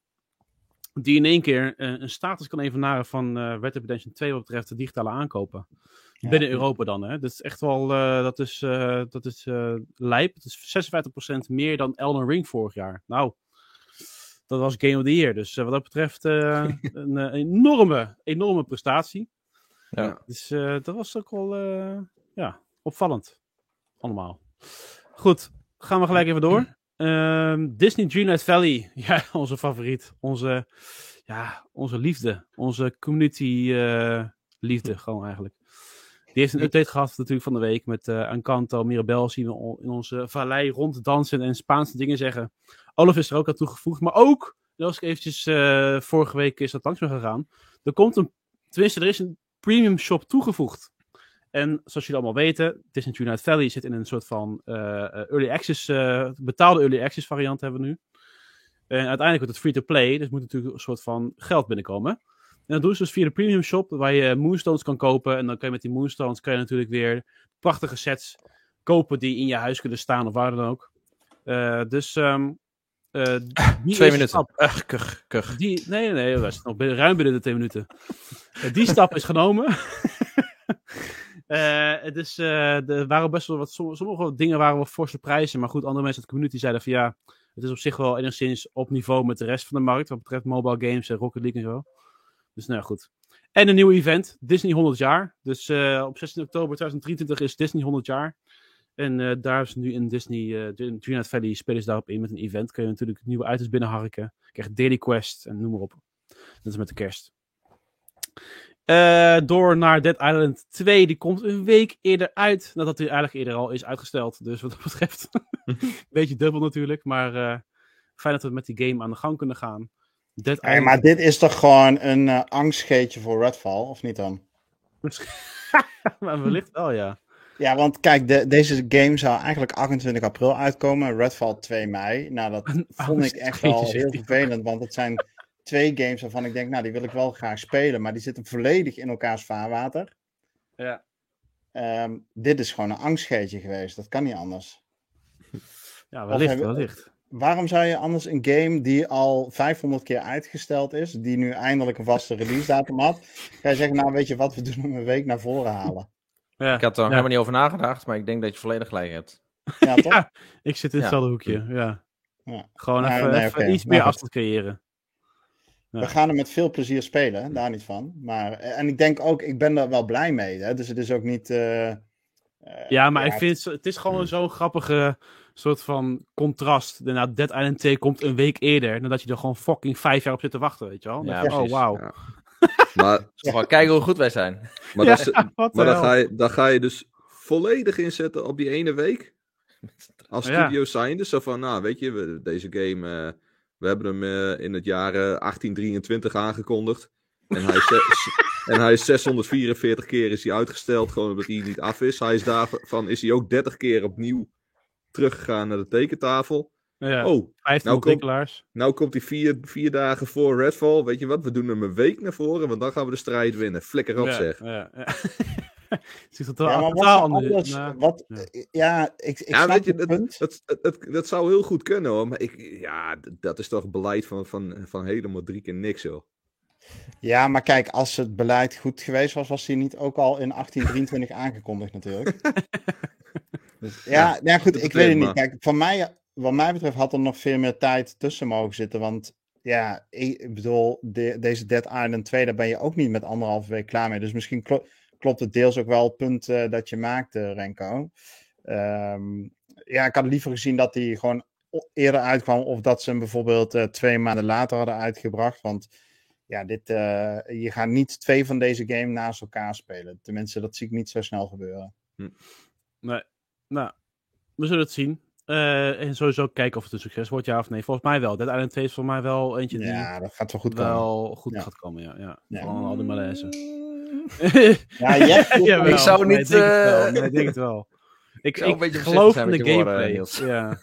die in één keer eh, een status kan evenaren van Red Dead Redemption 2 wat betreft de digitale aankopen. Ja. Binnen Europa dan, hè. Dat is echt wel, dat is, dat is lijp. Het is 56% meer dan Elden Ring vorig jaar. Nou, dat was Game of the Year. Dus eh, wat dat betreft eh, <laughs> een eh, enorme, enorme prestatie. Ja. Dus dat was ook wel ja, opvallend. Allemaal. Goed, gaan we gelijk even door. Ehm, Disney Dreamlight Valley. <laughs> Ja, onze favoriet. Onze, ja, onze liefde. Onze community liefde, gewoon eigenlijk. Die heeft een update gehad natuurlijk van de week met Encanto, Mirabel zien we in onze vallei ronddansen en Spaanse dingen zeggen. Olaf is er ook aan toegevoegd, maar ook, dat was ik eventjes, eh, vorige week is dat langs me gegaan. Er komt een, tenminste er is een premium shop toegevoegd. En zoals jullie allemaal weten, Disney Dreamlight Valley zit in een soort van eh, eh, early access, betaalde early access variant hebben we nu. En uiteindelijk wordt het free-to-play, dus moet natuurlijk een soort van geld binnenkomen. En dat doen ze dus via de premium shop, waar je Moonstones kan kopen. En dan kan je met die Moonstones kan je natuurlijk weer prachtige sets kopen die in je huis kunnen staan of waar dan ook. Dus ehm eh, <laughs> die Twee minuten. stap- Ugh, kuch, kuch. die, nee, nee, nee, we zitten nog ruim binnen de twee minuten. Eh, die stap is genomen. <laughs> Eh, het is, eh, er waren best wel wat, som- sommige dingen waren wel forse prijzen, maar goed, andere mensen uit de community zeiden van ja, het is op zich wel enigszins op niveau met de rest van de markt, wat betreft mobile games en Rocket League en zo. Dus nou ja, goed. En een nieuw event, Disney 100 jaar. Dus eh, op 16 oktober 2023 is Disney 100 jaar. En eh, daar is nu in Disney, eh de Dreamlight Valley, spelen ze daarop in met een event. Kun je natuurlijk nieuwe items binnenharken. Krijg Daily Quest en noem maar op. Dat is met de kerst. Eh, door naar Dead Island 2. Die komt een week eerder uit. Nadat hij eigenlijk eerder al is uitgesteld. Dus wat dat betreft. <laughs> beetje dubbel natuurlijk. Maar eh, fijn dat we met die game aan de gang kunnen gaan. Dead Hey, maar dit is toch gewoon een eh angstgeetje voor Redfall, of niet dan? <laughs> maar wellicht wel, ja. Ja, want kijk, de, deze game zou eigenlijk 28 april uitkomen. Redfall 2 mei. Nou, dat <laughs> Een vond ik echt wel heel vervelend. Want het zijn twee games waarvan ik denk, nou, die wil ik wel graag spelen. Maar die zitten volledig in elkaars vaarwater. Ja. Ehm, dit is gewoon een angstgeetje geweest. Dat kan niet anders. <laughs> Ja, wellicht, hebben- wellicht. Waarom zou je anders een game die al 500 keer uitgesteld is, die nu eindelijk een vaste release datum had, ga je zeggen, nou weet je wat, we doen hem een week naar voren halen. Ja. Ik had er nog helemaal niet over nagedacht, maar ik denk dat je volledig gelijk hebt. Ja, toch? Ja, ik zit in Ja. hetzelfde hoekje, ja. Ja. Gewoon even, nee, even iets meer afstand creëren. Ja. We gaan hem met veel plezier spelen, daar niet van. Maar, eh, en ik denk ook, ik ben er wel blij mee. Hè? Dus het is ook niet... eh, eh, Ja, maar ik vind het, het is gewoon zo'n grappige soort van contrast. Daarna Dead Island 2 komt een week eerder, nadat je er gewoon fucking vijf jaar op zit te wachten, weet je wel. Ja, oh, wauw. Maar, kijken hoe goed wij zijn. maar, Ja, dat <laughs> maar dan, ga je, dan ga je dus volledig inzetten op die ene week. <laughs> Als Ja. studio zijnde. Zo van, nou weet je, we, deze game, eh, we hebben hem eh, in het jaar eh, 1823 aangekondigd. En hij, is, <laughs> en hij is 644 keer is hij uitgesteld, gewoon omdat hij niet af is. Hij is daarvan is hij ook 30 keer opnieuw teruggegaan naar de tekentafel. Ja, Oh, 15 nou komt- nou komt hij vier, vier dagen voor Redfall. Weet je wat, we doen hem een week naar voren, want dan gaan we de strijd winnen. Flikker op ja, zeg. Ja, ja. Het is totaal, Ja, maar wat totaal anders. Nou, wat, ja. ja, ik, ik Ja, snap weet je, het punt. Dat, dat, dat, dat zou heel goed kunnen hoor. Maar ik, ja, dat is toch beleid van, van, van helemaal drie keer niks joh. Ja, maar kijk, als het beleid goed geweest was, was hij niet ook al in 1823 aangekondigd natuurlijk. <laughs> Dus, ja, ja, goed, ik weet het niet. Kijk, van mij, wat mij betreft had er nog veel meer tijd tussen mogen zitten. Want ja, ik, bedoel, de- deze Dead Island 2, daar ben je ook niet met anderhalve week klaar mee. Dus misschien klo- klopt het deels ook wel het punt eh, dat je maakt, eh, Renko. Ehm, ja, ik had liever gezien dat die gewoon eerder uitkwam. Of dat ze hem bijvoorbeeld eh, twee maanden later hadden uitgebracht. Want ja, dit, eh, je gaat niet twee van deze games naast elkaar spelen. Tenminste, dat zie ik niet zo snel gebeuren. Nee. Nou, we zullen het zien. Eh, en sowieso kijken of het een succes wordt, ja of nee. Volgens mij wel. Dead Island 2 is voor mij wel eentje die Ja, dat gaat wel goed komen. wel goed Ja. gaat komen, ja. ja. Ja. Van al die malaise. <laughs> Ja. <laughs> Ik zou Nee, niet, eh, Nee, ik denk het wel. <laughs> Ik, ik beetje geloof in de gameplay. Ja.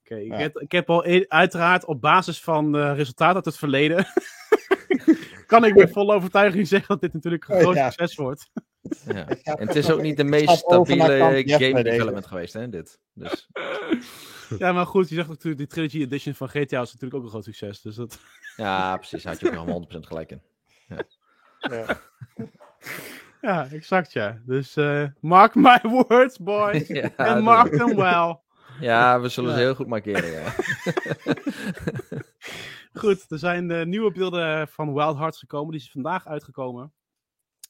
Oké, ik, heb, ik heb al e- uiteraard op basis van eh resultaten uit het verleden... kan ik met volle overtuiging zeggen dat dit natuurlijk een Oh, groot ja. succes wordt. Ja. En het is nog- ook niet de meest stabiele game development geweest, hè, dit. Dus, <laughs> Ja, maar goed, je zegt natuurlijk, die Trilogy Edition van GTA is natuurlijk ook een groot succes. Dus dat... <laughs> ja, precies. Had je ook helemaal 100% gelijk in. Ja. <laughs> Ja, exact ja. Dus eh, mark my words, boys. Ja, En mark them well. Ja, we zullen ze Ja. heel goed markeren, ja. Goed, er zijn eh, nieuwe beelden van Wild Hearts gekomen. Die zijn vandaag uitgekomen.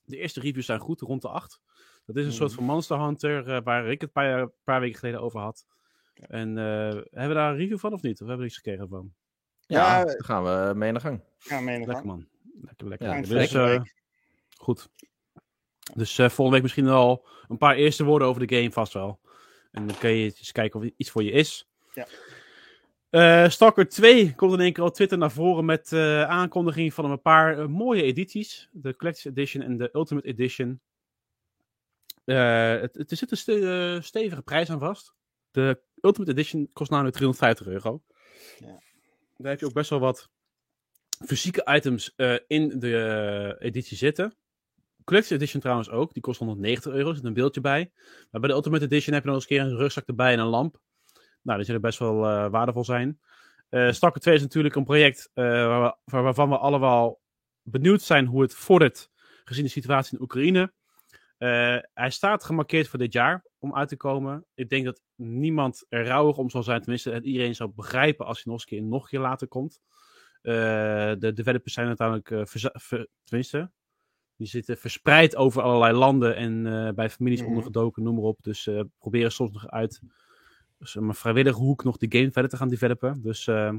De eerste reviews zijn goed, rond de 8. Dat is een soort van Monster Hunter, eh, waar ik het een paar, paar weken geleden over had. En eh, hebben we daar een review van of niet? Of hebben we niks gekregen van? Ja, Ja, dan gaan we mee aan de gang. Mee de Lekker gang. man. Lekker, lekker. Ja, lekker. Dus, volgende eh, week. goed. Dus eh, volgende week misschien al een paar eerste woorden over de game vast wel. En dan kun je eens kijken of het iets voor je is. Ja. Eh, Stalker 2 komt in één keer op Twitter naar voren met eh, aankondiging van een paar eh, mooie edities. De Collector's Edition en de Ultimate Edition. Het, het, er zit een ste- stevige prijs aan vast. De Ultimate Edition kost namelijk 350 euro. Ja. Daar heb je ook best wel wat fysieke items in de editie zitten. Collector's Edition trouwens ook. Die kost 190 euro. Er zit een beeldje bij. Maar bij de Ultimate Edition heb je nog eens een keer een rugzak erbij en een lamp. Nou, die zullen best wel eh, waardevol zijn. Eh Stalker 2 is natuurlijk een project eh, waar we- waar- waarvan we allemaal benieuwd zijn hoe het vordert. Gezien de situatie in Oekraïne. Hij staat gemarkeerd voor dit jaar om uit te komen. Ik denk dat niemand er rouwig om zal zijn. Tenminste, dat iedereen zal begrijpen als hij nog een keer, nog een keer later komt. De developers zijn uiteindelijk, ver- tenminste, die zitten verspreid over allerlei landen en bij families Mhm. ondergedoken, noem maar op. Dus proberen soms nog uit zeg maar, vrijwillige hoek nog die game verder te gaan developen. Dus, eh, eh,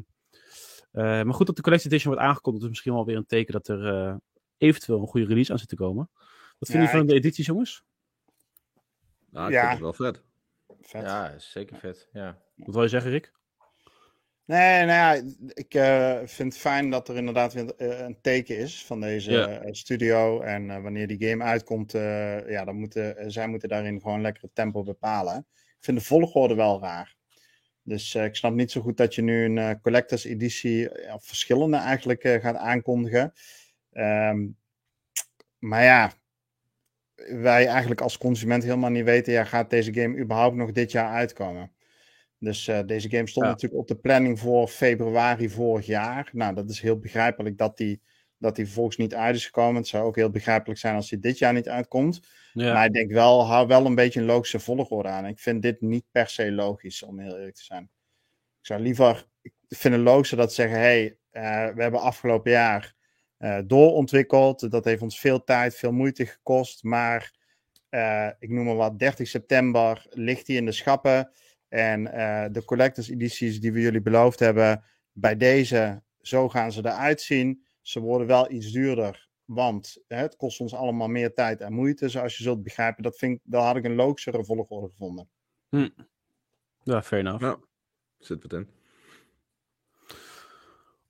maar goed dat de Collector's Edition wordt aangekondigd, is misschien wel weer een teken dat er eh, eventueel een goede release aan zit te komen. Wat vinden Ja, jullie van de edities, jongens? Nou, ik Ja. vind het wel vet. Vet. Ja, is zeker vet. Ja. Wat wil je zeggen, Rick? Nee, nou ja, ik eh, vind het fijn dat er inderdaad weer eh, een teken is van deze Ja. eh, studio. En eh, wanneer die game uitkomt, eh, ja, dan moeten, eh, zij moeten daarin gewoon lekker het tempo bepalen. Vind de volgorde wel raar. Dus eh, ik snap niet zo goed dat je nu een eh, collectors editie, eh, of verschillende eigenlijk, gaat aankondigen. Ehm, maar ja, wij eigenlijk als consument helemaal niet weten, ja, gaat deze game überhaupt nog dit jaar uitkomen? Dus deze game stond Ja. natuurlijk op de planning voor februari vorig jaar. Nou, dat is heel begrijpelijk dat die, dat die vervolgens niet uit is gekomen. Het zou ook heel begrijpelijk zijn als die dit jaar niet uitkomt. Ja. Maar ik denk wel, hou wel een beetje een logische volgorde aan. Ik vind dit niet per se logisch, om heel eerlijk te zijn. Ik zou liever, ik vind het logischer dat ze zeggen, hey, eh, we hebben afgelopen jaar eh, doorontwikkeld. Dat heeft ons veel tijd, veel moeite gekost. Maar eh, ik noem maar wat, 30 september ligt die in de schappen. En de collectors edities die we jullie beloofd hebben, bij deze, zo gaan ze eruit zien. Ze worden wel iets duurder, want hè, het kost ons allemaal meer tijd en moeite, zoals je zult begrijpen. Dat, vind ik, daar had ik een logischere volgorde gevonden. ja, fair enough. Ja. Zit wat in.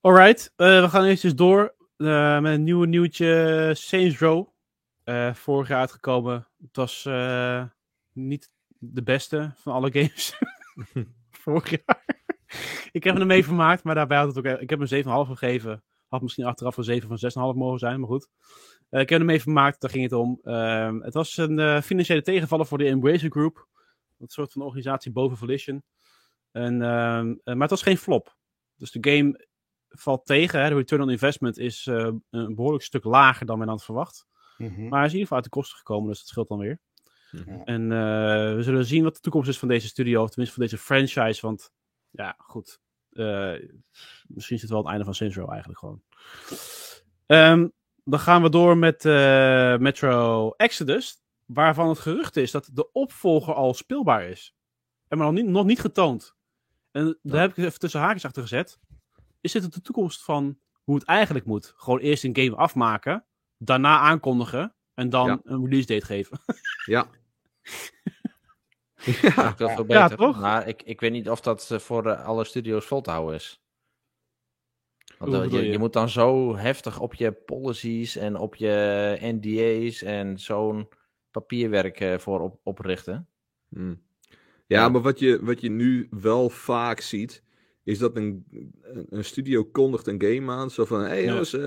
Alright, eh, we gaan eventjes door eh, met een nieuwe nieuwtje. Saints Row. Eh, vorig jaar uitgekomen. Het was eh, niet de beste van alle games. <laughs> vorig jaar. ik heb hem mee vermaakt, maar daarbij had het ook... Ik heb hem 7,5 gegeven. Had misschien achteraf een 7 van 6,5 mogen zijn, maar goed. Eh, ik heb hem mee vermaakt, daar ging het om. Ehm, het was een eh, financiële tegenvaller voor de Embracer Group. Een soort van organisatie boven Volition. En, ehm, eh, maar het was geen flop. Dus de game valt tegen. Hè. De return on investment is eh, een behoorlijk stuk lager dan men had verwacht. Maar hij is in ieder geval uit de kosten gekomen, dus dat scheelt dan weer. Mhm. En eh, we zullen zien wat de toekomst is van deze studio, of tenminste van deze franchise. Want ja, goed. Eh, misschien zit het wel het einde van Row eigenlijk gewoon. Ehm, dan gaan we door met eh, Metro Exodus, waarvan het gerucht is dat de opvolger al speelbaar is. En maar nog niet, nog niet getoond. En daar heb ik even tussen haakjes achter gezet. Is dit de toekomst van hoe het eigenlijk moet? Gewoon eerst een game afmaken, daarna aankondigen en dan Ja. een release date geven. Ja. <laughs> <laughs> Ja, dat toch? Maar ik, ik weet niet of dat eh, voor eh, alle studio's vol te houden is. Want eh, je, je? je moet dan zo heftig op je policies en op je NDA's en zo'n papierwerk eh, voor op, oprichten. Hmm. Ja, maar wat je, wat je nu wel vaak ziet, is dat een, een- studio kondigt een game aan. Zo van, hé hey Ja. jongens, eh,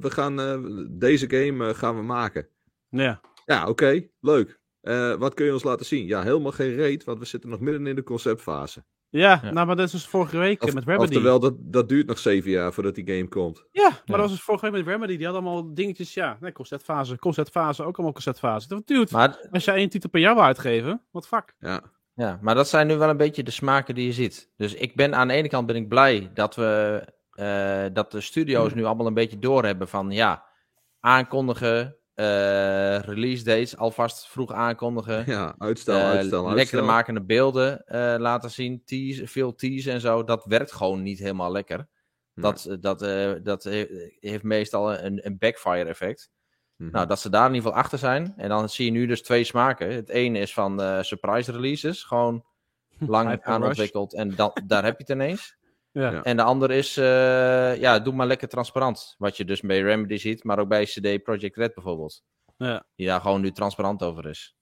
we gaan eh, deze game gaan we maken. Ja, Ja, oké, leuk. Eh, wat kun je ons laten zien? Ja, helemaal geen reet, want we zitten nog midden in de conceptfase. ja, Ja. nou, maar dat is dus vorige week Of, met Remedy. oftewel, dat, dat duurt nog zeven jaar voordat die game komt. Ja, maar Ja. dat was dus vorige week met Remedy. Die had allemaal dingetjes, ja, nee, conceptfase, conceptfase, ook allemaal conceptfase. Dat duurt. Maar, Als jij één titel per jaar wil uitgeven, wat fuck. Ja, ja, maar dat zijn nu wel een beetje de smaken die je ziet. Dus ik ben aan de ene kant ben ik blij dat we eh, dat de studio's nu allemaal een beetje doorhebben van ja, aankondigen, eh, release dates alvast vroeg aankondigen. Ja, uitstel, eh, uitstel, lekkere makende beelden eh, laten zien, tease, veel tease en zo. Dat werkt gewoon niet helemaal lekker. Dat, dat, eh, dat he- heeft meestal een, een backfire effect. Mhm. Nou, dat ze daar in ieder geval achter zijn. En dan zie je nu dus twee smaken. Het ene is van eh, surprise releases. Gewoon <laughs> lang aanontwikkeld. En dan, daar heb je het ineens. Ja. Ja. En de andere is, eh, ja, doe maar lekker transparant. Wat je dus bij Remedy ziet, maar ook bij CD Projekt Red bijvoorbeeld. Ja. Die daar gewoon nu transparant over is.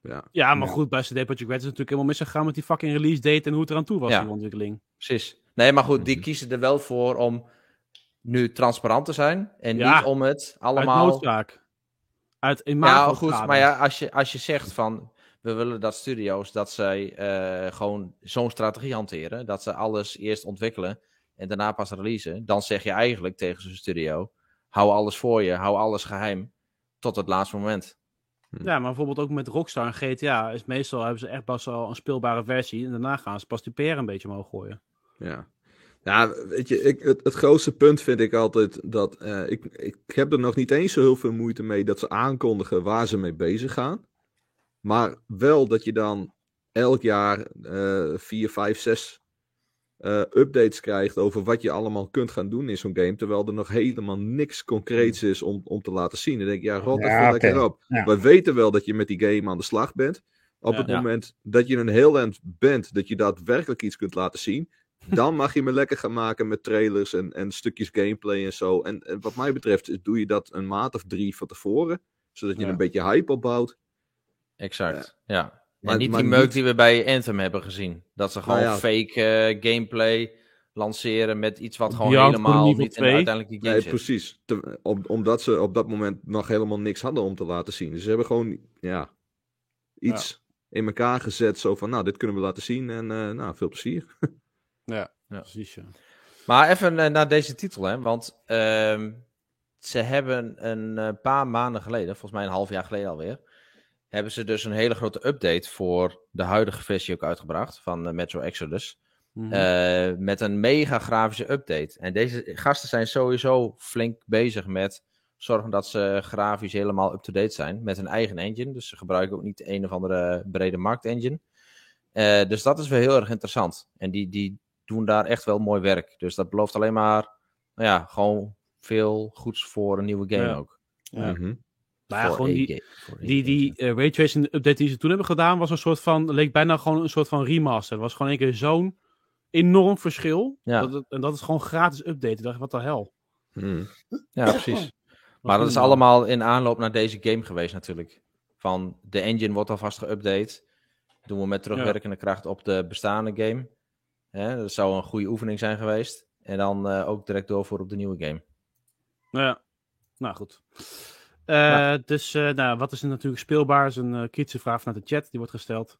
ja. Ja, maar Ja. goed, bij CD Projekt Red is het natuurlijk helemaal misgegaan met die fucking release date en hoe het eraan toe was, Ja. die ontwikkeling. Precies. Nee, maar goed, die Mhm. kiezen er wel voor om nu transparant te zijn. En Ja. niet om het Uit allemaal... noodzaak. Uit Ja, imago goed, maar ja, als je, als je zegt van... We willen dat studio's, dat zij eh, gewoon zo'n strategie hanteren. Dat ze alles eerst ontwikkelen en daarna pas releasen. Dan zeg je eigenlijk tegen zo'n studio... Hou alles voor je, hou alles geheim. Tot het laatste moment. Ja, maar bijvoorbeeld ook met Rockstar en GTA is meestal hebben ze echt pas al een speelbare versie en daarna gaan ze pas die PR een beetje omhoog gooien. Ja. Ja, weet je, ik, het, het grootste punt vind ik altijd dat eh, ik, ik heb er nog niet eens zo heel veel moeite mee dat ze aankondigen waar ze mee bezig gaan. Maar wel dat je dan elk jaar eh vier, vijf, zes eh, updates krijgt over wat je allemaal kunt gaan doen in zo'n game. Terwijl er nog helemaal niks concreets is om, om te laten zien. Dan denk ik, ja, rot Ja, even oké. lekker op. Ja. We weten wel dat je met die game aan de slag bent. Op Ja. het Ja. moment dat je een heel eind bent, dat je daadwerkelijk iets kunt laten zien, <laughs> dan mag je me lekker gaan maken met trailers en, en stukjes gameplay en zo. En, en wat mij betreft doe je dat een maand of drie van tevoren, zodat je Ja. een beetje hype opbouwt. Exact, ja. Maar- en niet maar die meuk niet- die we bij Anthem hebben gezien. Dat ze gewoon Nou ja. fake eh, gameplay lanceren met iets wat gewoon Beyond helemaal niet in 2. uiteindelijk die game Nee, zit. precies. Te- om, omdat ze op dat moment nog helemaal niks hadden om te laten zien. Dus ze hebben gewoon ja, iets in elkaar gezet, zo van, nou, dit kunnen we laten zien en eh, nou, veel plezier. <laughs> Ja, Ja. precies. Ja. Maar even eh, naar deze titel, hè. Want ehm, ze hebben een paar maanden geleden, volgens mij een half jaar geleden alweer, hebben ze dus een hele grote update voor de huidige versie ook uitgebracht van eh, Metro Exodus. Mhm. Eh, met een mega grafische update. En deze gasten zijn sowieso flink bezig met zorgen dat ze grafisch helemaal up-to-date zijn. Met hun eigen engine. Dus ze gebruiken ook niet de een of andere brede markt engine. Eh, dus dat is wel heel erg interessant. En die, die doen daar echt wel mooi werk. Dus dat belooft alleen maar, nou ja, gewoon veel goeds voor een nieuwe game Ja. ook. Ja. Mhm. Maar ja, Voor gewoon die, voor die, die raytracing update die ze toen hebben gedaan, was een soort van, leek bijna gewoon een soort van remaster. Het was gewoon een keer zo'n enorm verschil. Ja. Dat het, en dat is gewoon gratis update. Ik dacht, wat de hel. Mhm. Ja, precies. Maar dat is allemaal in aanloop naar deze game geweest natuurlijk. Van de engine wordt alvast geüpdate. Doen we met terugwerkende kracht op de bestaande game. Hè, dat zou een goede oefening zijn geweest. En dan eh, ook direct doorvoeren op de nieuwe game. Ja, nou goed. Eh, Ja. Dus eh, nou, wat is er natuurlijk speelbaar? is een eh, kritische vraag vanuit de chat, die wordt gesteld.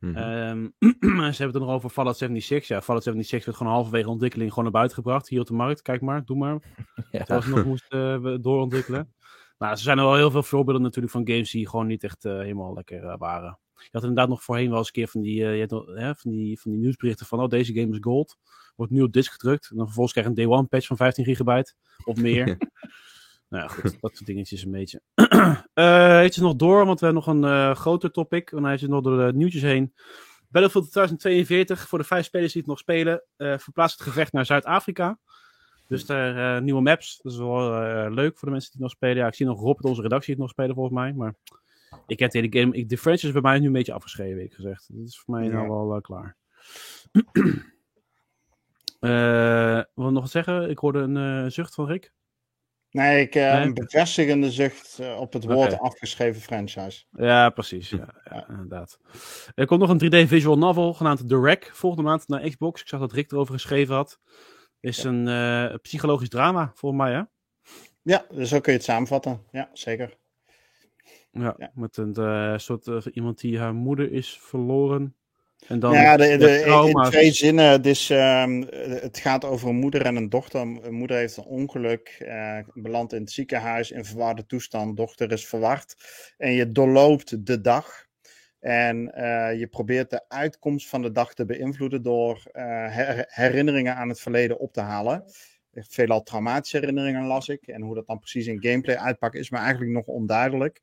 Ehm, <clears throat> ze hebben het nog over Fallout 76. Ja, Fallout 76 werd gewoon halverwege ontwikkeling gewoon naar buiten gebracht. Hier op de markt, kijk maar, doe maar. <laughs> Ja. Terwijl ze nog moesten doorontwikkelen. Nou, er zijn er wel heel veel voorbeelden natuurlijk van games die gewoon niet echt helemaal lekker waren. Je had inderdaad nog voorheen wel eens een keer van die, je hè, van die, van die nieuwsberichten van, oh, deze game is gold. Wordt nu op disc gedrukt. En dan vervolgens krijg je een day one patch van 15 gigabyte of meer. <laughs> nou ja, goed, <laughs> dat soort dingetjes een beetje. <clears throat> Eh eventjes nog door, want we hebben nog een eh, groter topic. En hij is nog door de nieuwtjes heen. Battlefield 2042, voor de vijf spelers die het nog spelen, eh verplaatst het gevecht naar Zuid-Afrika. Dus daar eh, nieuwe maps. Dat is wel leuk voor de mensen die het nog spelen. Ja, ik zie nog Rob uit onze redactie het nog spelen volgens mij. Maar ik heb de hele game. Ik, de franchise is bij mij nu een beetje afgeschreven, ik gezegd. Dat is voor mij Ja. nou wel klaar. <clears throat> Wil nog wat zeggen? Ik hoorde een zucht van Rick. Nee, ik eh, Nee? een bevestigende zucht eh, op het woord afgeschreven franchise. Ja, precies. Ja, ja, inderdaad. Er komt nog een 3D visual novel genaamd The Wreck volgende maand naar Xbox. Ik zag dat Rick erover geschreven had. Is Ja. een eh, psychologisch drama, volgens mij, hè? Ja, dus zo kun je het samenvatten. Ja, zeker. Ja, met een eh, soort eh, iemand die haar moeder is verloren. En dan ja, de, de, de in- twee zinnen. Het, is, ehm, het gaat over een moeder en een dochter. Een moeder heeft een ongeluk, eh belandt in het ziekenhuis in verwarde toestand. Dochter is verward. En je doorloopt de dag. En eh, je probeert de uitkomst van de dag te beïnvloeden door eh, her- herinneringen aan het verleden op te halen. veelal traumatische herinneringen las ik. En hoe dat dan precies in gameplay uitpakt is me eigenlijk nog onduidelijk.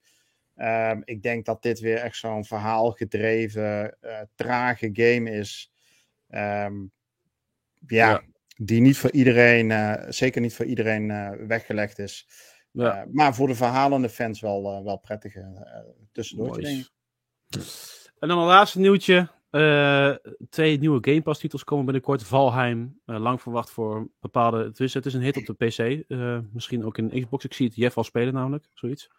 Ehm, ik denk dat dit weer echt zo'n verhaalgedreven, eh, trage game is. Ehm, ja, Ja. die niet voor iedereen, eh, zeker niet voor iedereen eh, weggelegd is. Ja. Maar voor de verhalende fans wel, wel uh, denk ik. En dan een laatste nieuwtje. Twee nieuwe Game Pass titels komen binnenkort. Valheim, lang verwacht voor bepaalde... Het is, het is een hit op de PC. misschien ook in Xbox. Ik zie het Jeff al spelen namelijk, zoiets.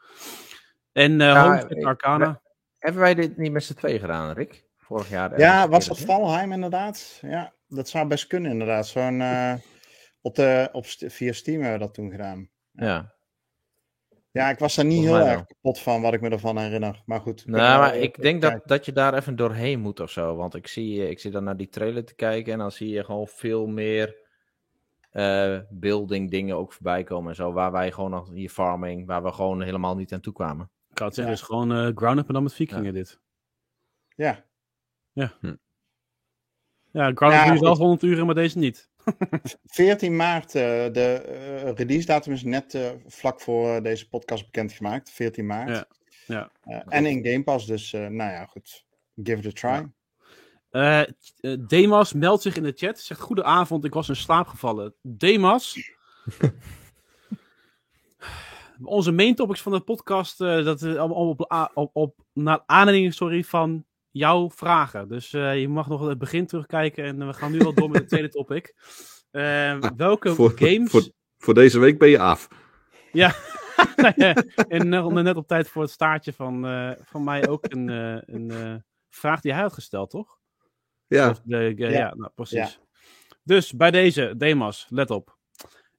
En eh Ja, Homefront ik- Arcana. Hebben wij dit niet met z'n twee gedaan, Rick? Vorig jaar. Ja, was dat? Valheim inderdaad? Ja, dat zou best kunnen inderdaad. Zo'n, eh, op de, op, via Steam hebben we dat toen gedaan. Ja. Ja, ik was daar niet heel erg kapot van wat ik me ervan herinner. Maar goed. Nou, maar ik denk dat, kijken. dat je daar even doorheen moet of zo. Want ik zie, eh, ik zit dan naar die trailer te kijken en dan zie je gewoon veel meer eh, building dingen ook voorbij komen en zo. Waar wij gewoon nog hier farming, waar we gewoon helemaal niet aan toe kwamen. Kan het zeggen, Ja. het is gewoon eh ground up en dan met vikingen dit. Ja, Ja, ground up Ja, duurt wel goed. 100 uur, maar deze niet. <laughs> 14 maart, eh, de eh, release datum is net eh, vlak voor deze podcast bekendgemaakt. 14 maart. Ja, ja. En in Game Pass, dus eh, nou ja, goed. Give it a try. Eh, eh, Demas meldt zich in de chat. Zegt goedenavond, ik was in slaap gevallen. Demas. <laughs> Onze main topics van de podcast, eh, dat is allemaal op, op, op naar aanleiding sorry, van jouw vragen. Dus eh, je mag nog het begin terugkijken en we gaan nu wel door met het tweede <laughs> topic. Eh, welke Voor- games... voor- Voor deze week ben je af. <laughs> en net, net op tijd voor het staartje van, eh, van mij ook een, eh, een eh, vraag die hij had gesteld, toch? Ja, de, ja, Ja. ja, nou, precies. Ja. Dus bij deze, Demas, let op.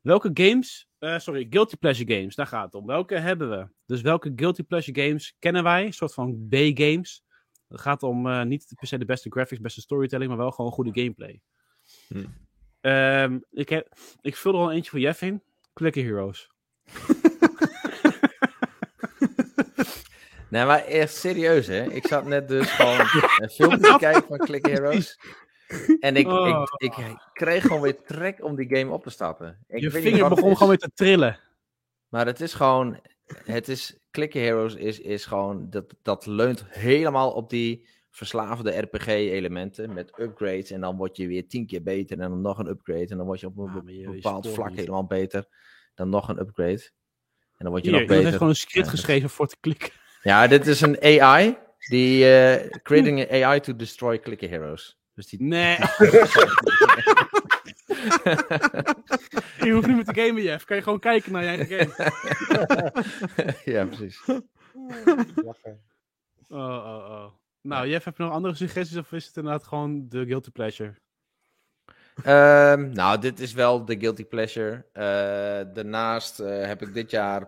Welke games, eh, sorry, Guilty Pleasure games, daar gaat het om. Welke hebben we? Dus welke Guilty Pleasure games kennen wij? Een soort van B-games. Het gaat om eh, niet per se de beste graphics, beste storytelling, maar wel gewoon goede gameplay. Hm. Ehm, ik, heb, ik vul er al eentje voor Jeff in. Clicker Heroes. <laughs> Nee, maar echt serieus, hè? Ik zat net dus gewoon <laughs> een filmpje te kijken van Click Heroes. <laughs> En ik, Oh. ik, ik kreeg gewoon weer trek om die game op te starten. Ik Je vinger begon gewoon weer te trillen. Maar het is gewoon... Het is... Click Heroes is, is gewoon... Dat, dat leunt helemaal op die verslavende RPG-elementen met upgrades. En dan word je weer tien keer beter en dan nog een upgrade. En dan word je op een Ah, je- je bepaald vlak niet. helemaal beter. Dan nog een upgrade. En dan word je Hier, nog beter. heeft gewoon een script Ja, geschreven voor te klikken. Ja, dit is een AI. Die eh, creating an AI to destroy clicker heroes. Dus die... Nee. <laughs> je hoeft niet meer te gamen, Jeff. Kan je gewoon kijken naar je eigen game. <laughs> ja, precies. Lachen. Oh, oh, oh. Nou, Jeff, heb je nog andere suggesties of is het inderdaad gewoon de guilty pleasure? Ehm, nou, dit is wel de guilty pleasure. Eh, daarnaast eh, heb ik dit jaar. <laughs>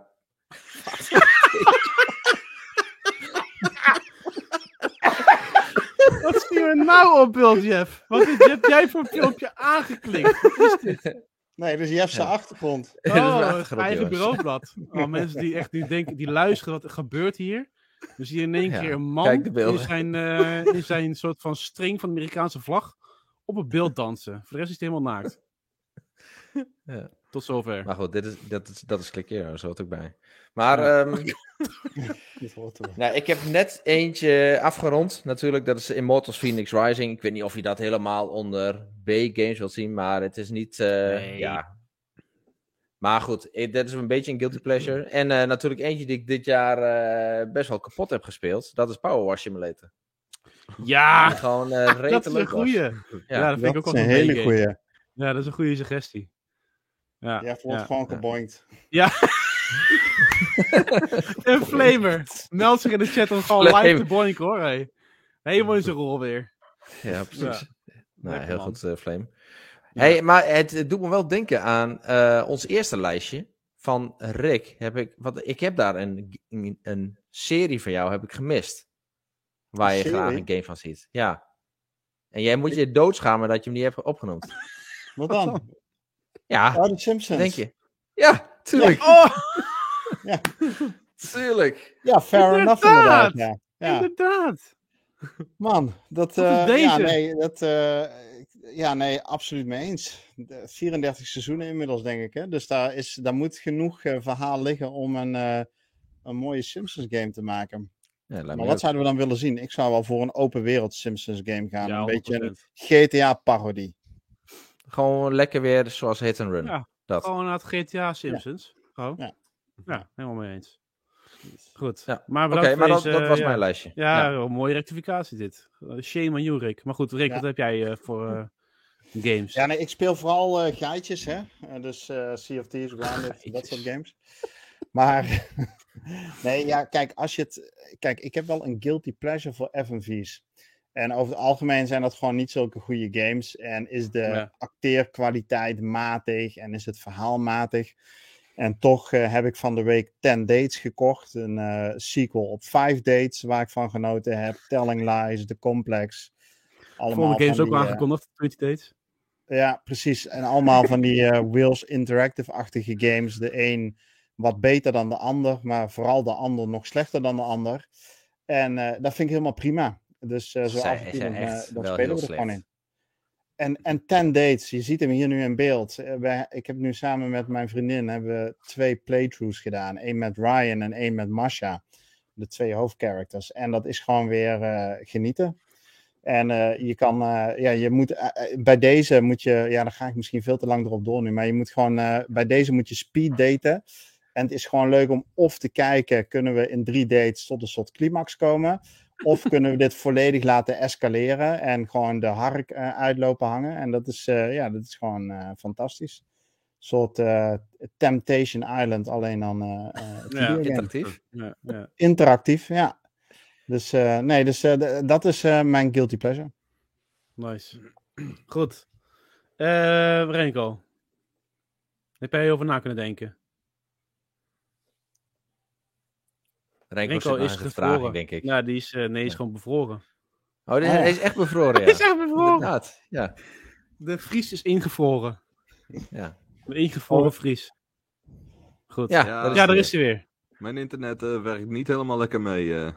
Wat zie je nou op beeld, Jeff? Wat is, heb jij voor filmpje aangeklikt? Wat is dit? Nee, dus Jeff's Ja. achtergrond. <laughs> Oh, het achtergrond, eigen bureaublad. Oh, mensen die echt die denken, die luisteren wat er gebeurt hier. Dus hier in één Ja, keer een man in zijn, eh, in zijn soort van string van de Amerikaanse vlag op het beeld dansen. Voor de rest is hij helemaal naakt. Ja. Tot zover. Maar goed, dit is, dat, is, dat is click heroes, hoort ook bij. Maar Ja. ehm, <laughs> Dit nou, ik heb net eentje afgerond. Natuurlijk, dat is Immortals Phoenix Rising. Ik weet niet of je dat helemaal onder B-games wilt zien, maar het is niet. eh, Nee. Ja. Maar goed, eh, dat is een beetje een guilty pleasure. En eh, natuurlijk eentje die ik dit jaar eh, best wel kapot heb gespeeld. Dat is Power Wash Simulator. Ja, gewoon eh <laughs> dat is een goeie. Ja, Ja. dat vind ik ook wel een hele goeie. Ja, dat is een goede suggestie. Ja, Jeff wordt ja. gewoon geboinkt. <laughs> En Flamer. Meld zich in de chat om gewoon live Flamer. te boinken hoor. Hey. Helemaal in zijn rol weer. Ja, precies. Nou, Lekker, heel man. goed, eh, Flame. Ja. Hey, maar het, het doet me wel denken aan eh, ons eerste lijstje van Rick. Heb ik, wat, ik heb daar een, een, een serie van jou heb ik gemist. Waar Een je graag een game van ziet. Ja. En jij moet je doodschamen dat je hem niet hebt opgenoemd. Wat dan? <laughs> Ja, Oh, de Simpsons. denk je? Ja, tuurlijk. Oh, <laughs> Tuurlijk. Ja, fair enough Inderdaad. inderdaad. Ja. ja. inderdaad. Man, dat, eh, deze? ja, nee, dat, eh, Ja, nee, absoluut mee eens. De 34 seizoenen inmiddels, denk ik. Hè? Dus daar, is, daar moet genoeg eh, verhaal liggen om een, een mooie Simpsons game te maken. Ja, Maar wat zouden we dan willen zien? Ik zou wel voor een open wereld Simpsons game gaan. Ja, een beetje een 100%. GTA-parodie. Gewoon lekker weer zoals hit and run. Ja, dat. Gewoon naar het GTA Simpsons. Gewoon. Ja. Ja. helemaal mee eens. Goed. Ja. Maar dat, deze, dat was ja. mijn lijstje. Ja, een mooie rectificatie dit. Eh, Shame on you, Rick. Maar goed, Rick, Ja. wat heb jij eh, voor eh, games? Ja, nee, ik speel vooral eh gaatjes, hè. Dus eh Sea of Thieves, Grounded, <laughs> dat soort games. Maar, <laughs> nee, ja, kijk, als je het... Kijk, ik heb wel een guilty pleasure voor FMV's. En over het algemeen zijn dat gewoon niet zulke goede games. En is de Ja. acteerkwaliteit matig en is het verhaal matig. En toch eh, heb ik van de week 10 Dates gekocht. Een eh, sequel op 5 Dates, waar ik van genoten heb. Telling Lies, The Complex. Allemaal Volgende games van ook die, al eh, aangekondigd, 20 Dates. ja, precies. En allemaal van die eh Wheels Interactive-achtige games. De een wat beter dan de ander, maar vooral de ander nog slechter dan de ander. En eh, dat vind ik helemaal prima. Dus eh, zo af en toe dan, eh, spelen we er gewoon in. En, en Ten Dates, je ziet hem hier nu in beeld. Eh, wij- ik heb nu samen met mijn vriendin hebben we twee playthroughs gedaan. Eén met Ryan en één met Masha. De twee hoofdcharacters. En dat is gewoon weer genieten. En je kan, ja, je moet, bij deze moet je, ja, dan ga ik misschien veel te lang erop door nu, maar je moet gewoon, bij deze moet je speed daten. En het is gewoon leuk om of te kijken, kunnen we in drie dates tot een soort climax komen? Of kunnen we dit volledig laten escaleren en gewoon de hark eh, uitlopen hangen? En dat is, eh, ja, dat is gewoon eh, fantastisch. Een soort Temptation Island, alleen dan videogame. Interactief. Ja, ja. interactief, ja. Dus nee, dus dat is mijn guilty pleasure. Nice. Goed. Renko. Heb jij hierover na kunnen denken? Renko, is gevroren. denk ik. Ja, die is, eh, nee, is Ja. gewoon bevroren. Oh, die, Oh. hij is echt bevroren, <laughs> ja. is echt bevroren. Inderdaad, ja. De Fries is ingevroren. Ja, De ingevroren Oh. Fries. Goed. ja, Ja, is Ja, daar weer. is hij weer. Mijn internet eh, werkt niet helemaal lekker mee. eh.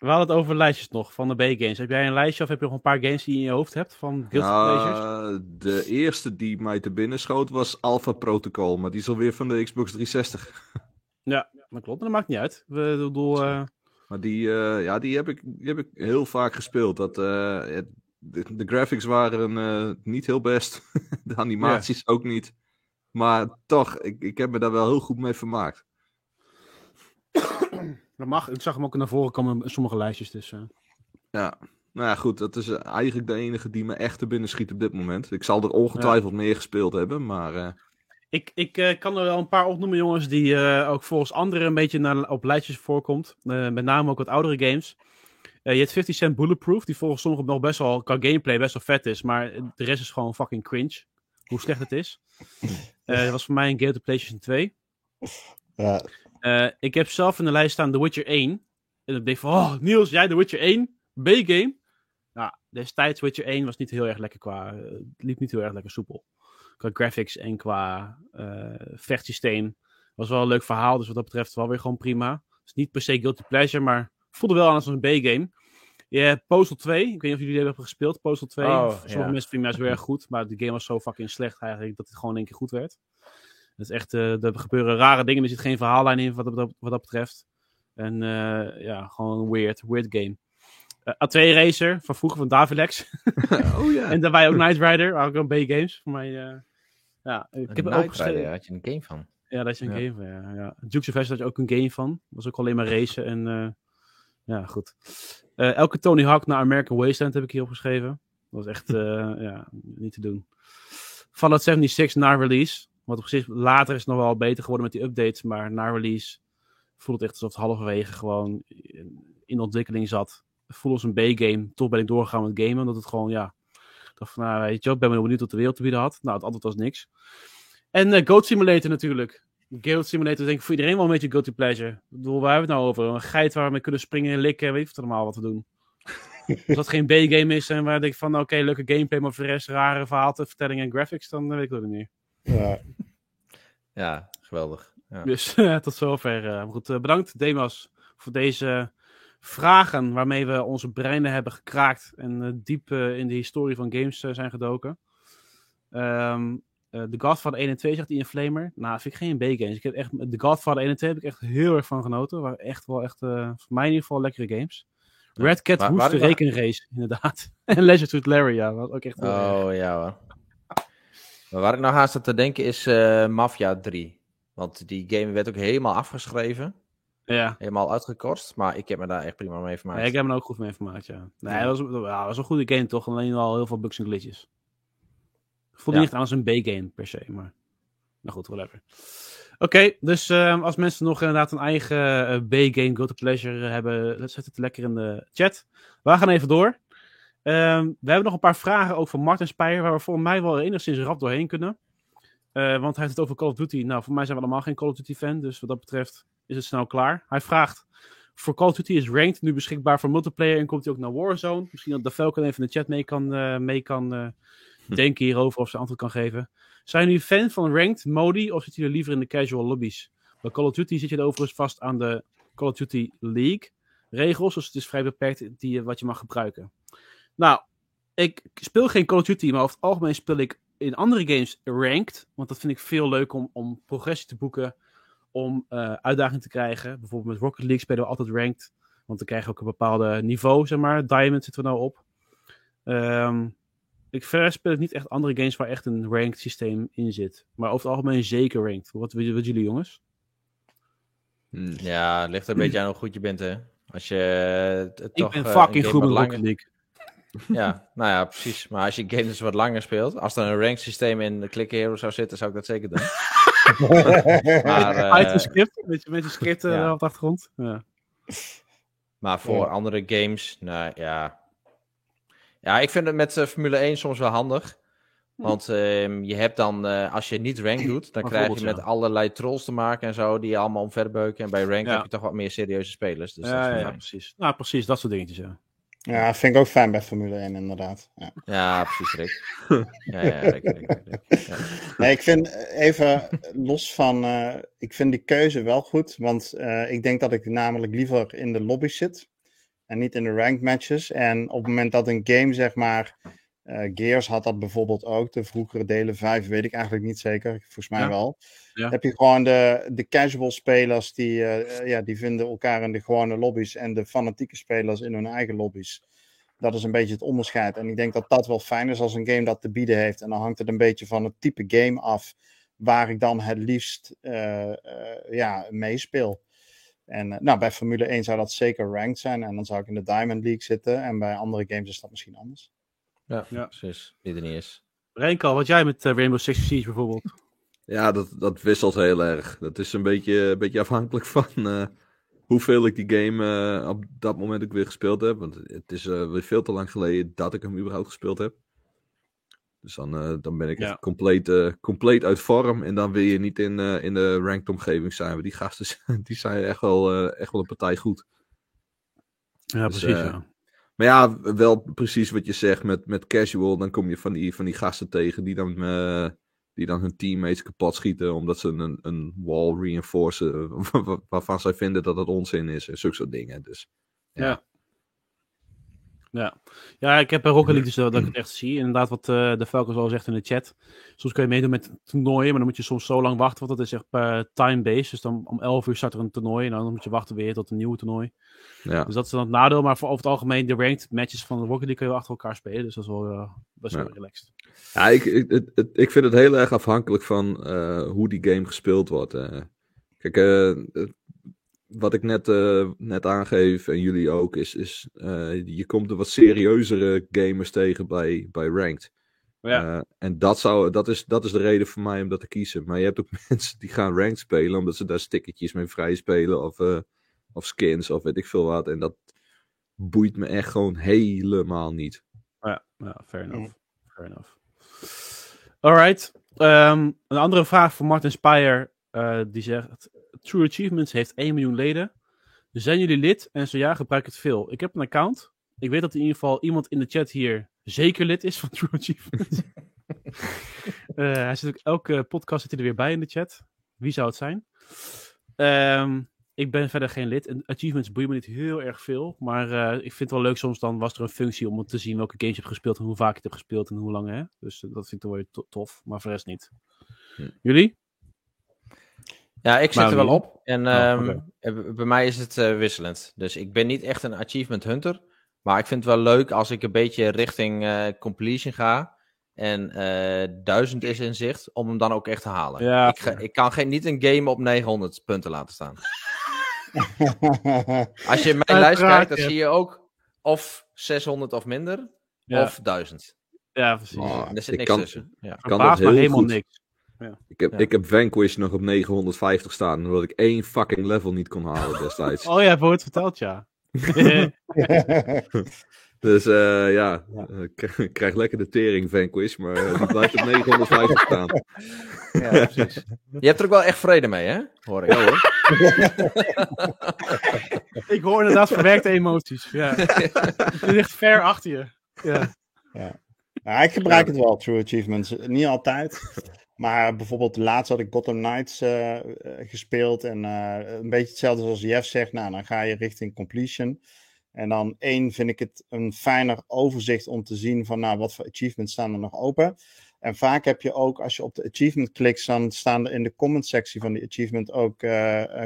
We hadden het over lijstjes nog van de B-games. Heb jij een lijstje of heb je nog een paar games die je in je hoofd hebt van Guilty Pleasures? Nou, de eerste die mij te binnen schoot was Alpha Protocol, maar die is alweer van de Xbox 360. Ja, dat klopt. Maar dat maakt niet uit. We bedoel, eh, Maar die, eh, ja, die, heb ik, die heb ik heel vaak gespeeld. Dat, eh, het- de, de graphics waren niet heel best. <laughs> de animaties ook niet. Maar toch, ik, ik heb me daar wel heel goed mee vermaakt. dat mag. Ik zag hem ook naar voren komen in sommige lijstjes. Dus. Ja, nou ja, goed. Dat is eigenlijk de enige die me echt te binnen schiet op dit moment. Ik zal er ongetwijfeld meer gespeeld hebben, maar... Ik, ik eh, kan er wel een paar opnoemen, jongens, die eh, ook volgens anderen een beetje naar, op lijstjes voorkomt. Eh, met name ook wat oudere games. Je hebt 50 Cent Bulletproof, die volgens sommigen nog best wel, qua gameplay best wel vet is. Maar de rest is gewoon fucking cringe. Hoe slecht het is. <laughs> Dat was voor mij een game op PlayStation 2. Ja, ik heb zelf in de lijst staan The Witcher 1. En ik denk van, oh, Niels, jij The Witcher 1? B-game? Nou, destijds Witcher 1 was niet heel erg lekker qua... Het liep niet heel erg lekker soepel. Qua graphics en qua eh, vechtsysteem. Was wel een leuk verhaal, dus wat dat betreft wel weer gewoon prima. Het is niet per se guilty pleasure, maar voelde wel aan als een B-game. Je hebt Postal 2. Ik weet niet of jullie die hebben gespeeld, Postal 2. Oh, Sommige ja. mensen vinden het heel erg goed, maar de game was zo fucking slecht eigenlijk dat het gewoon in één keer goed werd. Dat is echt, eh, er gebeuren rare dingen, er zit geen verhaallijn in wat, dat- wat dat betreft. En eh, ja, gewoon weird, weird game. Eh, A2 Racer, van vroeger van Davilex. <laughs> oh ja. en daarbij ook Knight Rider, ook een B-games voor mij. eh, ja, ik heb opgeschreven. Rider, had je een game van. Ja, daar is een Ja. game van. Ja, ja. Dukes of Hazzard had je ook een game van. Was ook alleen maar racen en eh, ja, goed. Eh, elke Tony Hawk naar American Wasteland heb ik hier opgeschreven. Dat was echt <laughs> eh, ja, niet te doen. Fallout 76 na release. Wat op zich later is het nog wel beter geworden met die updates, maar na release voelt het echt alsof het halverwege gewoon in, in ontwikkeling zat. Voelde als een B-game. Toch ben ik doorgegaan met gamen, omdat het gewoon, ja, ik dacht van, nou, weet je, wel, ik ben wel benieuwd wat de wereld te bieden had. Nou, het antwoord was niks. En eh, Goat Simulator natuurlijk. Goat Simulator denk ik voor iedereen wel een beetje guilty pleasure. Ik bedoel, waar hebben we het nou over? Een geit waar we mee kunnen springen en likken, weet ik wat allemaal wat te doen. <laughs> Als dat geen B-game is en waar ik denk van, oké, leuke gameplay, maar voor de rest rare verhaalvertelling en graphics, dan eh, weet ik het ook niet meer. ja. Ja, geweldig. Ja. Dus <laughs> tot zover. eh, goed, eh, bedankt Demas voor deze vragen waarmee we onze breinen hebben gekraakt en eh, diep eh, in de historie van games eh, zijn gedoken. Eh, The Godfather 1 en 2 zegt in Flamer. Nou, vind ik geen B-games. Ik heb echt, The Godfather 1 en 2 heb ik echt heel erg van genoten. Waren echt wel echt, voor mij in ieder geval lekkere games. Red Cat waar de rekenrace, <laughs> inderdaad. en Leisure Suit Larry, ja. Was ook echt erg. Oh ja hoor. Maar waar ik nou haast aan te denken is Mafia 3. Want die game werd ook helemaal afgeschreven. Ja. Helemaal uitgekost. Maar ik heb me daar echt prima mee vermaakt. Ja, ik heb me ook goed mee vermaakt, ja. Nee, Ja. dat was, was een goede game toch? Alleen wel heel veel bugs en glitches. Voelde Ja. niet echt aan als een B-game per se, maar... Nou goed, whatever. Oké, dus ehm, als mensen nog inderdaad een eigen eh, B-game Go to Pleasure hebben, let- zet het lekker in de chat. We gaan even door. Ehm, we hebben nog een paar vragen ook van Martin Speyer, waar we volgens mij wel enigszins rap doorheen kunnen. Eh, want hij heeft het over Call of Duty. Nou, voor mij zijn we allemaal geen Call of Duty fan, dus wat dat betreft is het snel klaar. Hij vraagt, voor Call of Duty is Ranked nu beschikbaar voor multiplayer en komt hij ook naar Warzone. Misschien dat de Falcon even in de chat mee kan, eh, mee kan eh, denken hierover of ze antwoord kan geven. Zijn jullie fan van Ranked modi of zitten jullie liever in de casual lobby's? Bij Call of Duty zit je er overigens vast aan de Call of Duty League regels, dus het is vrij beperkt die, wat je mag gebruiken. Nou, ik speel geen Call of Duty, maar over het algemeen speel ik in andere games ranked. Want dat vind ik veel leuk om, om progressie te boeken, om eh uitdaging te krijgen. Bijvoorbeeld met Rocket League spelen we altijd ranked. Want dan krijg je ook een bepaalde niveau, zeg maar. Diamond zitten we nou op. Ehm, ik verder speel ik niet echt andere games waar echt een ranked systeem in zit. Maar over het algemeen zeker ranked. Wat willen wat jullie jongens? Hmm. Ja, het ligt er een beetje aan hoe goed je bent, hè. Als je eh, Ik toch, ben eh, fucking goed met Rocket. League. <laughs> Ja, nou ja, precies. Maar als je games wat langer speelt, als er een rank systeem in de Click Hero zou zitten, zou ik dat zeker doen. <laughs> <laughs> maar, Item eh, script, met je, met je script eh, ja. op de achtergrond. Ja. maar voor Ja. andere games, nou ja. Ja, ik vind het met eh, Formule 1 soms wel handig. Want ehm, je hebt dan, eh, als je niet rank <clears throat> doet, dan krijg je met ja. allerlei trolls te maken en zo, die je allemaal omverbeuken. En bij rank Ja. heb je toch wat meer serieuze spelers. Dus dat ja, is ja, wel ja, fijn. precies. Nou, precies, dat soort dingetjes, ja. Ja, vind ik ook fijn bij Formule 1, inderdaad. Ja. Ja, precies, Rick. <laughs> ja, ja, Rick, Rick, Rick. Ja. Nee, ik vind even los van. eh, ik vind die keuze wel goed. Want eh, ik denk dat ik namelijk liever in de lobby zit. En niet in de ranked matches. En op het moment dat een game, zeg maar. Eh, Gears had dat bijvoorbeeld ook. De vroegere delen 5 weet ik eigenlijk niet zeker. Volgens mij Ja. wel. Ja. Heb je gewoon de, de casual spelers. Die, eh, eh, ja, die vinden elkaar in de gewone lobby's. En de fanatieke spelers in hun eigen lobby's. Dat is een beetje het onderscheid. En ik denk dat dat wel fijn is als een game dat te bieden heeft. En dan hangt het een beetje van het type game af waar ik dan het liefst ja, meespeel. En nou, bij Formule 1 zou dat zeker ranked zijn. En dan zou ik in de Diamond League zitten. En bij andere games is dat misschien anders. Ja, Ja. precies. Die er niet is. Renko, wat jij met eh, Rainbow Six Siege bijvoorbeeld? Ja, dat, dat wisselt heel erg. Dat is een beetje, een beetje afhankelijk van eh, hoeveel ik die game eh, op dat moment ook weer gespeeld heb. Want het is eh, weer veel te lang geleden dat ik hem überhaupt gespeeld heb. Dus dan, eh, dan ben ik Ja. echt compleet, eh, compleet uit vorm. En dan wil je niet in, eh, in de ranked omgeving zijn. Die gasten <laughs> zijn- die zijn echt wel, eh, echt wel een partij goed. Ja, Dus, precies, ja. Maar ja, wel precies wat je zegt met, met casual. Dan kom je van die, van die gasten tegen die dan, eh, die dan hun teammates kapot schieten. Omdat ze een, een wall reinforcen. <laughs> wa- waarvan zij vinden dat het onzin is. En zulke soort dingen. Dus ja, ik heb bij Rocket League dus dat dat ik het echt zie. Inderdaad, wat eh, de Falcons al zegt in de chat. Soms kun je meedoen met toernooien, maar dan moet je soms zo lang wachten. Want dat is echt per time-based. Dus dan om 11 uur start er een toernooi. En dan moet je wachten weer tot een nieuwe toernooi. ja. Dus dat is dan het nadeel. Maar voor over het algemeen, de ranked matches van de Rocket League kun je achter elkaar spelen. Dus dat is wel eh, best wel Ja. relaxed. Ja, ik, ik, het, ik vind het heel erg afhankelijk van eh, hoe die game gespeeld wordt. eh. kijk, eh, wat ik net, eh, net aangeef en jullie ook, is, is eh, je komt er wat serieuzere gamers tegen bij, bij Ranked. Ja. Eh, en dat, zou, dat, is, dat is de reden voor mij om dat te kiezen. Maar je hebt ook <laughs> mensen die gaan Ranked spelen omdat ze daar stickertjes mee vrij spelen of, of skins of weet ik veel wat. En dat boeit me echt gewoon helemaal niet. Ja, ja fair enough. Fair enough. Alright. Ehm, een andere vraag van Martin Speyer. eh, die zegt: True Achievements heeft 1 miljoen leden. Zijn jullie lid? En zo ja, gebruik het veel. Ik heb een account. Ik weet dat in ieder geval iemand in de chat hier zeker lid is van True Achievements. <laughs> <laughs> Eh, hij zit ook elke podcast zit hij er weer bij in de chat. Wie zou het zijn? Ehm, ik ben verder geen lid. En achievements boeien me niet heel erg veel. Maar eh, ik vind het wel leuk soms dan was er een functie om te zien welke games je hebt gespeeld en hoe vaak je het hebt gespeeld en hoe lang. Hè? Dus eh, dat vind ik dan wel weer tof. Maar voor de rest niet. Hm. Jullie? Ja, ik zit Maar er wel op. En Oh, ehm, eh, bij mij is het eh, wisselend. Dus ik ben niet echt een achievement hunter. Maar ik vind het wel leuk als ik een beetje richting eh, completion ga. En eh 1000 is in zicht, om hem dan ook echt te halen. Ja, ik, ga- ik kan geen, niet een game op 900 punten laten staan. <laughs> Als je mijn lijst kijkt, dan ja. zie je ook of 600 of minder, Ja, of 1000. ja precies. Oh, er zit ik niks kan- tussen. Ja. kan dat heel helemaal goed. niks. Ik heb, Ja. ik heb Vanquish nog op 950 staan, omdat ik één fucking level niet kon halen destijds. <laughs> Oh ja, je ooit verteld, ja. <laughs> <laughs> Dus eh, ja, eh, ik krijg- lekker de tering Vanquish, maar eh, die blijft op 950 staan. Ja, precies. Je hebt er ook wel echt vrede mee, hè? Hoor ik. Ja hoor. ik hoor inderdaad verwerkte emoties. Ja. Het ligt ver achter je. Ja. Ja, ik gebruik het wel, True Achievements. Niet altijd. Maar bijvoorbeeld laatst had ik Gotham Knights eh, eh, gespeeld. En eh, een beetje hetzelfde zoals Jeff zegt. Nou, dan ga je richting completion. En dan één vind ik het een fijner overzicht om te zien van nou, wat voor achievements staan er nog open. En vaak heb je ook, als je op de achievement klikt, dan staan er in de comment sectie van die achievement ook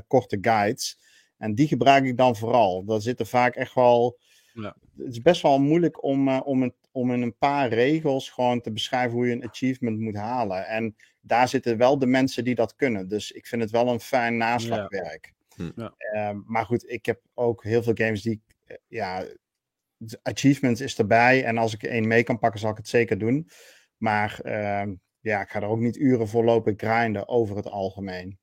korte guides. En die gebruik ik dan vooral. Daar zitten vaak echt wel Ja. het is best wel moeilijk om, om, het, om in een paar regels gewoon te beschrijven hoe je een achievement moet halen. En daar zitten wel de mensen die dat kunnen. Dus ik vind het wel een fijn naslagwerk. Hm. Ja. Eh, maar goed, ik heb ook heel veel games die, eh, ja, achievements is erbij. En als ik er één mee kan pakken, zal ik het zeker doen. Maar eh, ja, ik ga er ook niet uren voor lopen grinden over het algemeen.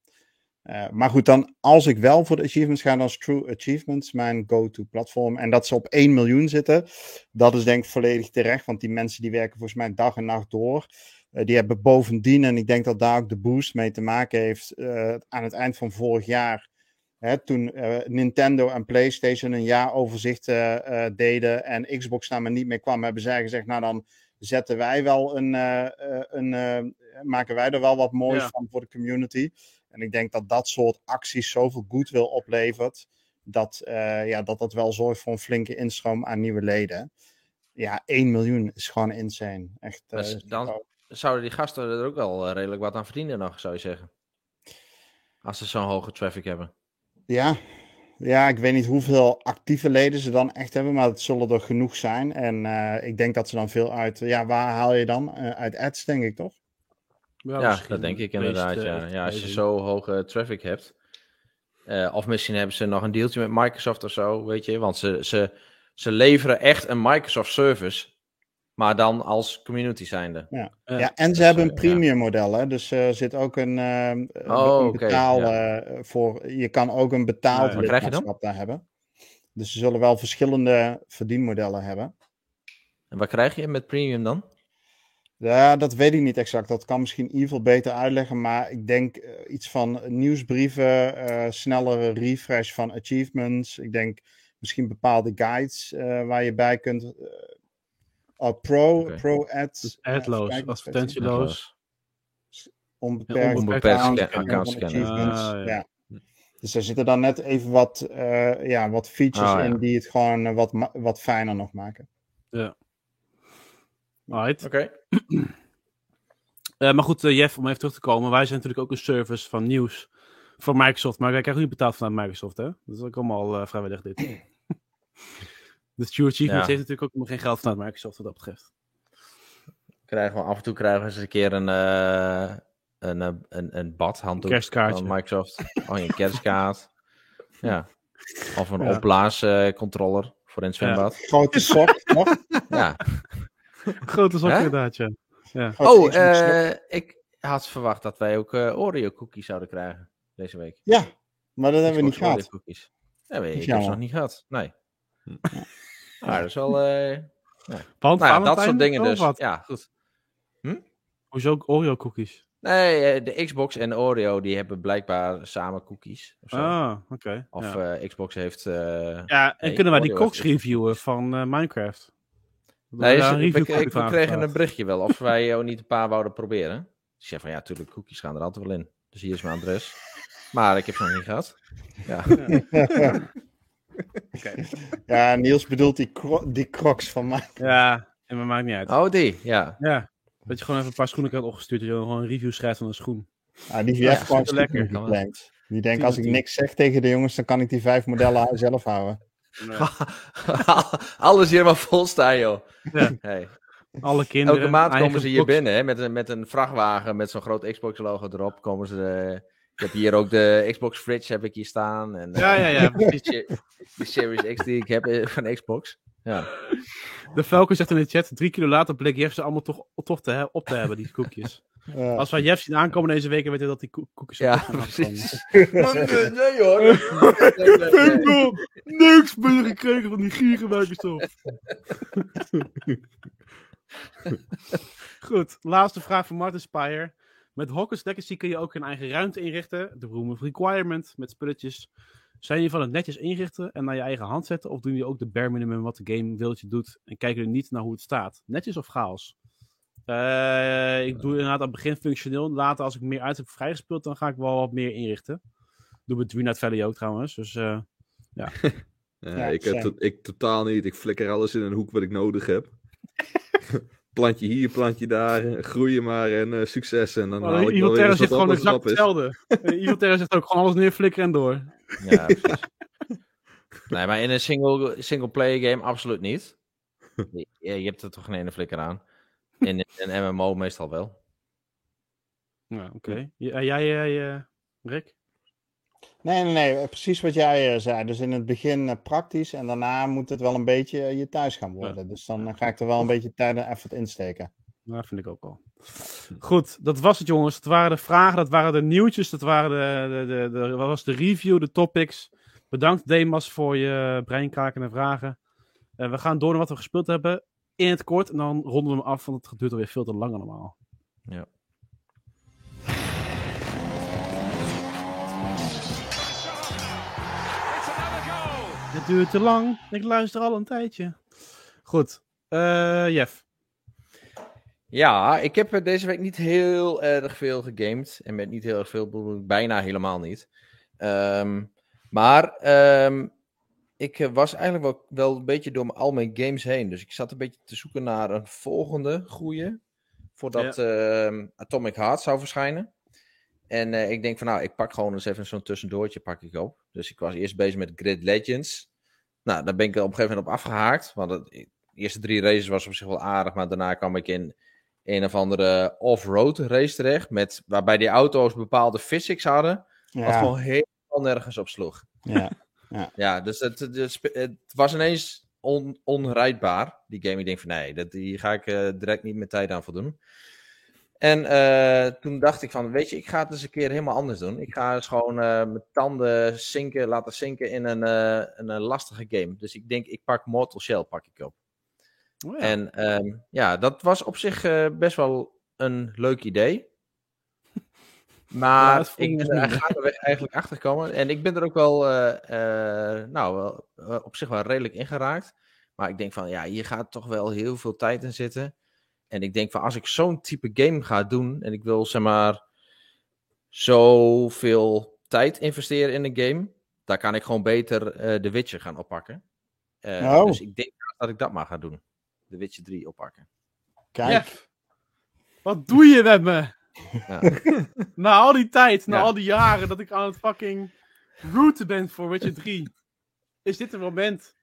Eh, maar goed, dan als ik wel voor de achievements ga, dan is True Achievements mijn go-to platform. En dat ze op 1 miljoen zitten, dat is denk ik volledig terecht. Want die mensen die werken volgens mij dag en nacht door. Eh, die hebben bovendien, en ik denk dat daar ook de boost mee te maken heeft, eh, aan het eind van vorig jaar. Hè, toen Nintendo en PlayStation een jaaroverzicht deden en Xbox daar maar niet mee kwam, hebben zij gezegd, nou dan zetten wij wel een, een maken wij er wel wat moois Ja. van voor de community. En ik denk dat dat soort acties zoveel goodwill oplevert, dat, eh, ja, dat dat wel zorgt voor een flinke instroom aan nieuwe leden. Ja, 1 miljoen is gewoon insane. Echt, eh, Dus dan zouden die gasten er ook wel eh, redelijk wat aan verdienen nog, zou je zeggen. Als ze zo'n hoge traffic hebben. Ja. ja, ik weet niet hoeveel actieve leden ze dan echt hebben, maar het zullen er genoeg zijn. En ik denk dat ze dan veel uit, ja, waar haal je dan? Uit ads, denk ik toch? Ja, dat denk ik meest, inderdaad. eh, ja. ja, als je zo hoge traffic hebt. Eh, of misschien hebben ze nog een deeltje met Microsoft of zo, weet je. Want ze, ze, ze leveren echt een Microsoft service. Maar dan als community zijnde. Ja, Ja, ja en ze dus, hebben eh, een premium model, hè? dus er zit ook een, eh, een Oh, betaal ja. eh, voor. Je kan ook een betaald lidmaatschap daar hebben. Dus ze zullen wel verschillende verdienmodellen hebben. En wat krijg je met premium dan? Ja, dat weet ik niet exact. Dat kan misschien Evil beter uitleggen. Maar ik denk eh, iets van nieuwsbrieven, eh, snellere refresh van achievements. Ik denk misschien bepaalde guides eh, waar je bij kunt. eh, oh, pro, pro ads. Dus eh, adloos, advertentieloos. Onbeperkt, onbeperkt account Ah, ja. ja. Dus er zitten dan net even wat, eh, ja, wat features Ah, ja. in die het gewoon eh, wat, wat fijner nog maken. Alright. Oké. <clears throat> Eh, maar goed, eh, Jeff, om even terug te komen. Wij zijn natuurlijk ook een service van nieuws van Microsoft. Maar wij krijgen niet betaald vanuit Microsoft, hè? Dat is ook allemaal eh, vrijwillig dit. dus True Achievements Ja. heeft natuurlijk ook nog geen geld vanuit Microsoft wat dat betreft. Krijgen we af en toe krijgen we eens een keer een, eh een, een, een badhanddoek Kerstkaartje. van Microsoft. Oh, een kerstkaart. <laughs> ja. Of een Ja. opblaascontroller voor in het zwembad. Grote sok, nog? Ja. <laughs> <laughs> Grote zak inderdaad, ja. Oh, eh, ik had verwacht dat wij ook eh, Oreo cookies zouden krijgen deze week. Ja, maar dat hebben we niet gehad. Cookies. Ja, ik heb ze nog niet gehad. Nee. Maar dat is wel... Want nou ja, dat soort dingen of dus. Wat? Ja, goed. Hoezo ook Oreo cookies? Nee, de Xbox en Oreo die hebben blijkbaar samen cookies. Of, zo. Ah, oké. of ja. eh, Xbox heeft... eh, ja, en nee, kunnen wij die Oreo heeft- reviewen van eh, Minecraft? Nee, ze- we, copy we van kregen een berichtje wel of wij ook niet een paar wouden proberen. Dus zei van ja, natuurlijk, cookies gaan er altijd wel in. Dus hier is mijn adres. Maar ik heb ze nog niet gehad. Ja. <laughs> Ja, Niels bedoelt die, cro die crocs van mij. Ja, en maar maakt niet uit. Oh, die. Ja. Ja, dat je gewoon even een paar schoenen krijgt opgestuurd. Dat je gewoon een review schrijft van een schoen. Ah, die Ja, heeft gewoon lekker. gepland. Die denkt, als ik Tuurlijk. niks zeg tegen de jongens, dan kan ik die vijf modellen <laughs> zelf houden. <laughs> Alles hier maar vol staan, joh. Ja. Hey. Alle kinderen. Elke maand komen ze hier box. binnen hè, met, een, met een vrachtwagen met zo'n groot Xbox-logo erop. Komen ze, eh, ik heb hier ook de Xbox Fridge heb ik hier staan. En, Ja, ja, ja, <laughs> die, die Series X die ik heb eh, van Xbox. Ja. De Falcon zegt in de chat, drie kilo later bleek Jeff ze allemaal toch, toch te, op te hebben, die koekjes. Ja. Als wij Jeff zien aankomen deze week, weten we dat die koe- koekjes op Ja, precies. nee, nee, hoor. Nee. Vengo, niks meer gekregen van die gierenwerkers op. <laughs> Goed, laatste vraag van Martin Spire. Met Hawkins Legacy kun je ook een eigen ruimte inrichten. De Room of Requirement met spulletjes. Zijn jullie van het netjes inrichten en naar je eigen hand zetten? Of doen jullie ook de bare minimum wat de game wil dat je doet? En kijken jullie niet naar hoe het staat? Netjes of chaos? Eh, ik doe inderdaad aan het begin functioneel. Later, als ik meer uit heb vrijgespeeld, dan ga ik wel wat meer inrichten. Doe met Dream Night Valley ook trouwens. Dus eh, Ja, <laughs> Ja, ik, heb to- ik totaal niet. Ik flikker alles in een hoek wat ik nodig heb. <laughs> plantje hier, plantje daar. Groeien maar en eh, succes. En dan Oh, haal ik wel zegt wat gewoon exact hetzelfde. <laughs> Evil Terror zegt ook gewoon alles neerflikkeren en door. Ja, precies. Nee, maar in een single, single player game absoluut niet. Je, je hebt er toch geen ene flikker aan. In een MMO meestal wel. Ja, oké. Ja, jij, eh, Rick? Nee, nee, nee, precies wat jij eh, zei. Dus in het begin eh, praktisch en daarna moet het wel een beetje eh, je thuis gaan worden. Dus dan eh, ga ik er wel een beetje tijd en effort insteken. Nou, vind ik ook wel. Goed, dat was het jongens. Dat waren de vragen, dat waren de nieuwtjes, dat waren de, de, de, de- wat was de review, de topics. Bedankt Demas voor je breinkakende vragen. Eh, we gaan door naar wat we gespeeld hebben in het kort en dan ronden we hem af, want het duurt alweer veel te lang allemaal. Ja. Het duurt te lang, ik luister al een tijdje. Goed, eh Jeff. Ja, ik heb deze week niet heel erg veel gegamed. En met niet heel erg veel bedoel ik bijna helemaal niet. Ehm, maar ehm, ik eh, was eigenlijk wel, wel een beetje door al mijn games heen. Dus ik zat een beetje te zoeken naar een volgende goede. Voordat ehm, Atomic Heart zou verschijnen. En eh, ik denk van nou, ik pak gewoon eens even zo'n tussendoortje pak ik op. Dus ik was eerst bezig met Grid Legends. Nou, daar ben ik op een gegeven moment op afgehaakt. Want het, de eerste drie races was op zich wel aardig. Maar daarna kwam ik in een of andere off-road race terecht. Met, waarbij die auto's bepaalde physics hadden. Wat Ja, gewoon helemaal nergens op sloeg. ja. <laughs> Ja, dus het, het, was ineens on, onrijdbaar, die game. Ik denk van nee, dat, hier ga ik eh, direct niet mijn tijd aan voldoen. En eh, toen dacht ik van, weet je, ik ga het eens een keer helemaal anders doen. Ik ga eens gewoon eh, mijn tanden zinken, laten zinken in een, een, lastige game. Dus ik denk, ik pak Mortal Shell pak ik op. Oh, ja. En ehm, ja, dat was op zich best wel een leuk idee. Ja, Maar vond ik ben dus er gaandeweg eigenlijk achter gekomen. En ik ben er ook wel, eh, eh, nou, wel, eh, op zich wel redelijk ingeraakt. Maar ik denk van, ja, hier gaat toch wel heel veel tijd in zitten. En ik denk van, als ik zo'n type game ga doen... en ik wil, zeg maar, zoveel tijd investeren in een game... dan kan ik gewoon beter eh The Witcher gaan oppakken. Eh, Oh. Dus ik denk dat ik dat maar ga doen. The Witcher 3 oppakken. Kijk, Jeff, wat doe je met me? Ja. <laughs> na al die tijd, na Ja. al die jaren dat ik aan het fucking rooten ben voor Witcher 3, is dit een moment.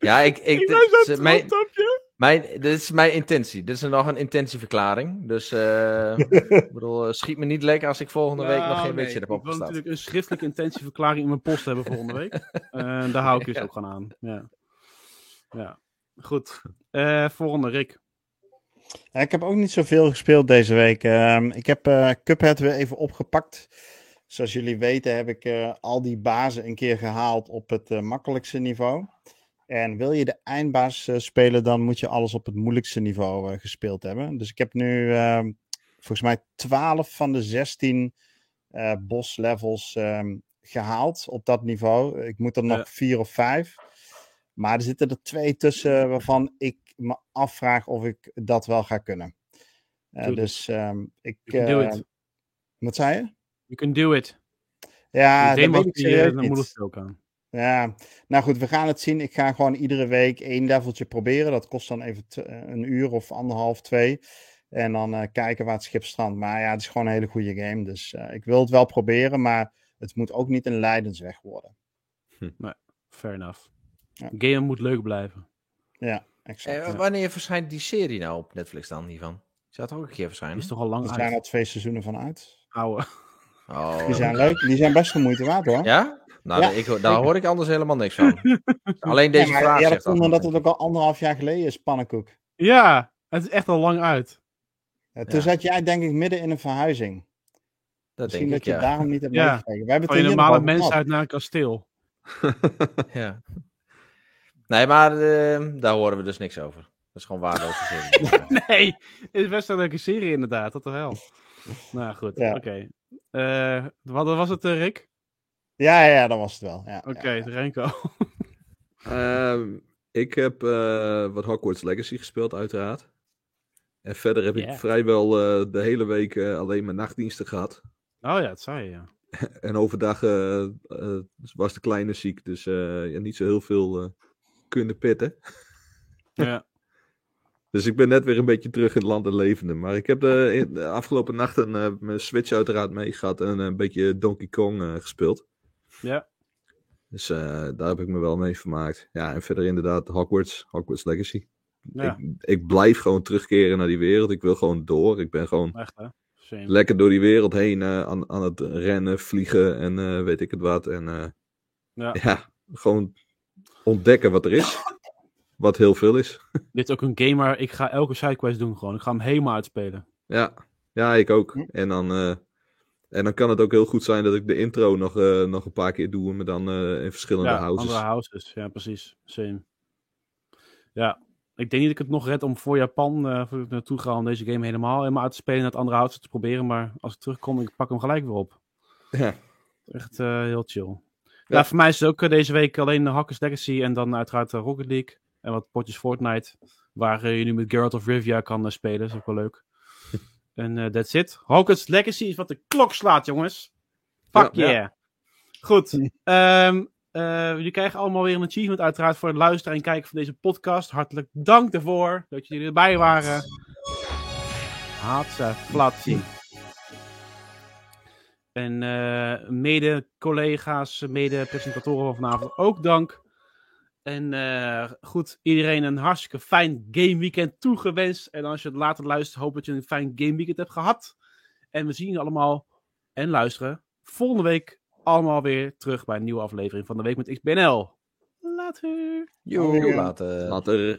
Ja, ik, ik, Ik ben zo is mijn, trots op je. mijn, dit is mijn intentie. Dit is nog een intentieverklaring. Dus eh, <laughs> ik bedoel, eh, schiet me niet lekker als ik volgende week nog Nou, geen nee, Witcher heb Ik wil natuurlijk een schriftelijke intentieverklaring in mijn post hebben volgende week. <laughs> En daar hou ik dus Ja. ook gewoon aan. Ja, ja. goed. Eh, volgende, Rick. Ik heb ook niet zoveel gespeeld deze week. Ehm, ik heb eh Cuphead weer even opgepakt. Zoals jullie weten heb ik eh, al die bazen een keer gehaald op het eh, makkelijkste niveau. En wil je de eindbaas spelen, dan moet je alles op het moeilijkste niveau gespeeld hebben. Dus ik heb nu ehm, volgens mij 12 van de 16 eh boss levels ehm, gehaald op dat niveau. Ik moet er nog Ja. vier of vijf. Maar er zitten er twee tussen waarvan ik me afvraag of ik dat wel ga kunnen. Eh, dus ehm, ik. Eh, it. wat zei je? You can do it. Ja, dat weet ik eh, serieus niet. ook aan. Ja, nou goed, we gaan het zien. Ik ga gewoon iedere week één leveltje proberen. Dat kost dan even t- een uur of anderhalf, twee. En dan eh, kijken waar het schip strandt. Maar ja, het is gewoon een hele goede game. Dus eh, ik wil het wel proberen, maar het moet ook niet een lijdensweg worden. Fair enough. Ja. Game moet leuk blijven. Ja, exact. Eh, ja. wanneer verschijnt die serie nou op Netflix dan hiervan? Zou het ook een keer Die verschijnen? is toch al lang Er zijn al twee seizoenen van uit. Ouwe. Oh. Die zijn leuk. Die zijn best de moeite waard hoor. Ja? Nou, Ja, ik, daar hoor ik anders helemaal niks van. <laughs> Alleen deze Ja, vraag ja, dat komt dat. omdat het ook al anderhalf jaar geleden is, pannenkoek. Ja, het is echt al lang uit. Ja, toen Ja. zat jij denk ik midden in een verhuizing. Dat Misschien denk dat ik, je ja. daarom niet hebt Ja. meegekregen. We hebben Van je normale nog over mens gehad. uit naar een kasteel. ja. <laughs> Nee, maar eh, daar horen we dus niks over. Dat is gewoon waardeloze <laughs> serie. Nee, het is best een leuke serie inderdaad, dat toch wel. Nou goed, Ja. oké. Eh, wat was het, eh, Rick? Ja, ja, dat was het wel. Ja, Oké, ja. Renko. <laughs> Ehm, ik heb eh, wat Hogwarts Legacy gespeeld, uiteraard. En verder heb ik vrijwel eh, de hele week eh, alleen maar nachtdiensten gehad. Oh ja, dat zei je, ja. <laughs> En overdag eh, was de kleine ziek, dus eh, ja, niet zo heel veel eh, kunnen pitten. ja. <laughs> Dus ik ben net weer een beetje terug in het land en levende. Maar ik heb de, in de afgelopen nachten eh, mijn Switch uiteraard meegehad en een beetje Donkey Kong eh, gespeeld. Ja. Dus eh, daar heb ik me wel mee vermaakt. Ja, en verder inderdaad Hogwarts, Hogwarts Legacy. Ja, Ik, ik blijf gewoon terugkeren naar die wereld. Ik wil gewoon door. Ik ben gewoon echt lekker door die wereld heen eh, aan, aan het rennen, vliegen en eh, weet ik het wat. En eh, Ja. ja, gewoon ontdekken wat er is. Wat heel veel is. <laughs> Dit is ook een game waar ik ga elke sidequest doen gewoon. Ik ga hem helemaal uitspelen. Ja, ja ik ook. Hm. En dan, eh, en dan kan het ook heel goed zijn dat ik de intro nog, eh, nog een paar keer doe. Maar dan eh, in verschillende ja, houses. andere houses. Ja, precies. Same. Ja, ik denk niet dat ik het nog red om voor Japan eh, naartoe ga om deze game helemaal, helemaal uit te spelen en het andere houses te proberen. Maar als ik terugkom, ik pak hem gelijk weer op. Ja. Echt eh, heel chill. Ja. Ja. voor mij is het ook eh, deze week alleen de Hackers Legacy en dan uiteraard eh, Rocket League. En wat potjes Fortnite. Waar eh, je nu met Geralt of Rivia kan spelen. Dat is ook wel leuk. <laughs> en that's it. Hogwarts Legacy is wat de klok slaat, jongens. Fuck yeah. Goed. <laughs> Eh, jullie krijgen allemaal weer een achievement uiteraard voor het luisteren en kijken van deze podcast. Hartelijk dank daarvoor dat jullie erbij waren. Hatsa flatsie. En eh, mede-collega's, mede-presentatoren van vanavond ook dank. En eh, goed, iedereen een hartstikke fijn gameweekend toegewenst. En als je het later luistert, hoop dat je een fijn gameweekend hebt gehad. En we zien je allemaal en luisteren volgende week allemaal weer terug bij een nieuwe aflevering van de Week met XBNL. Later. Joe, Ja. later. Later.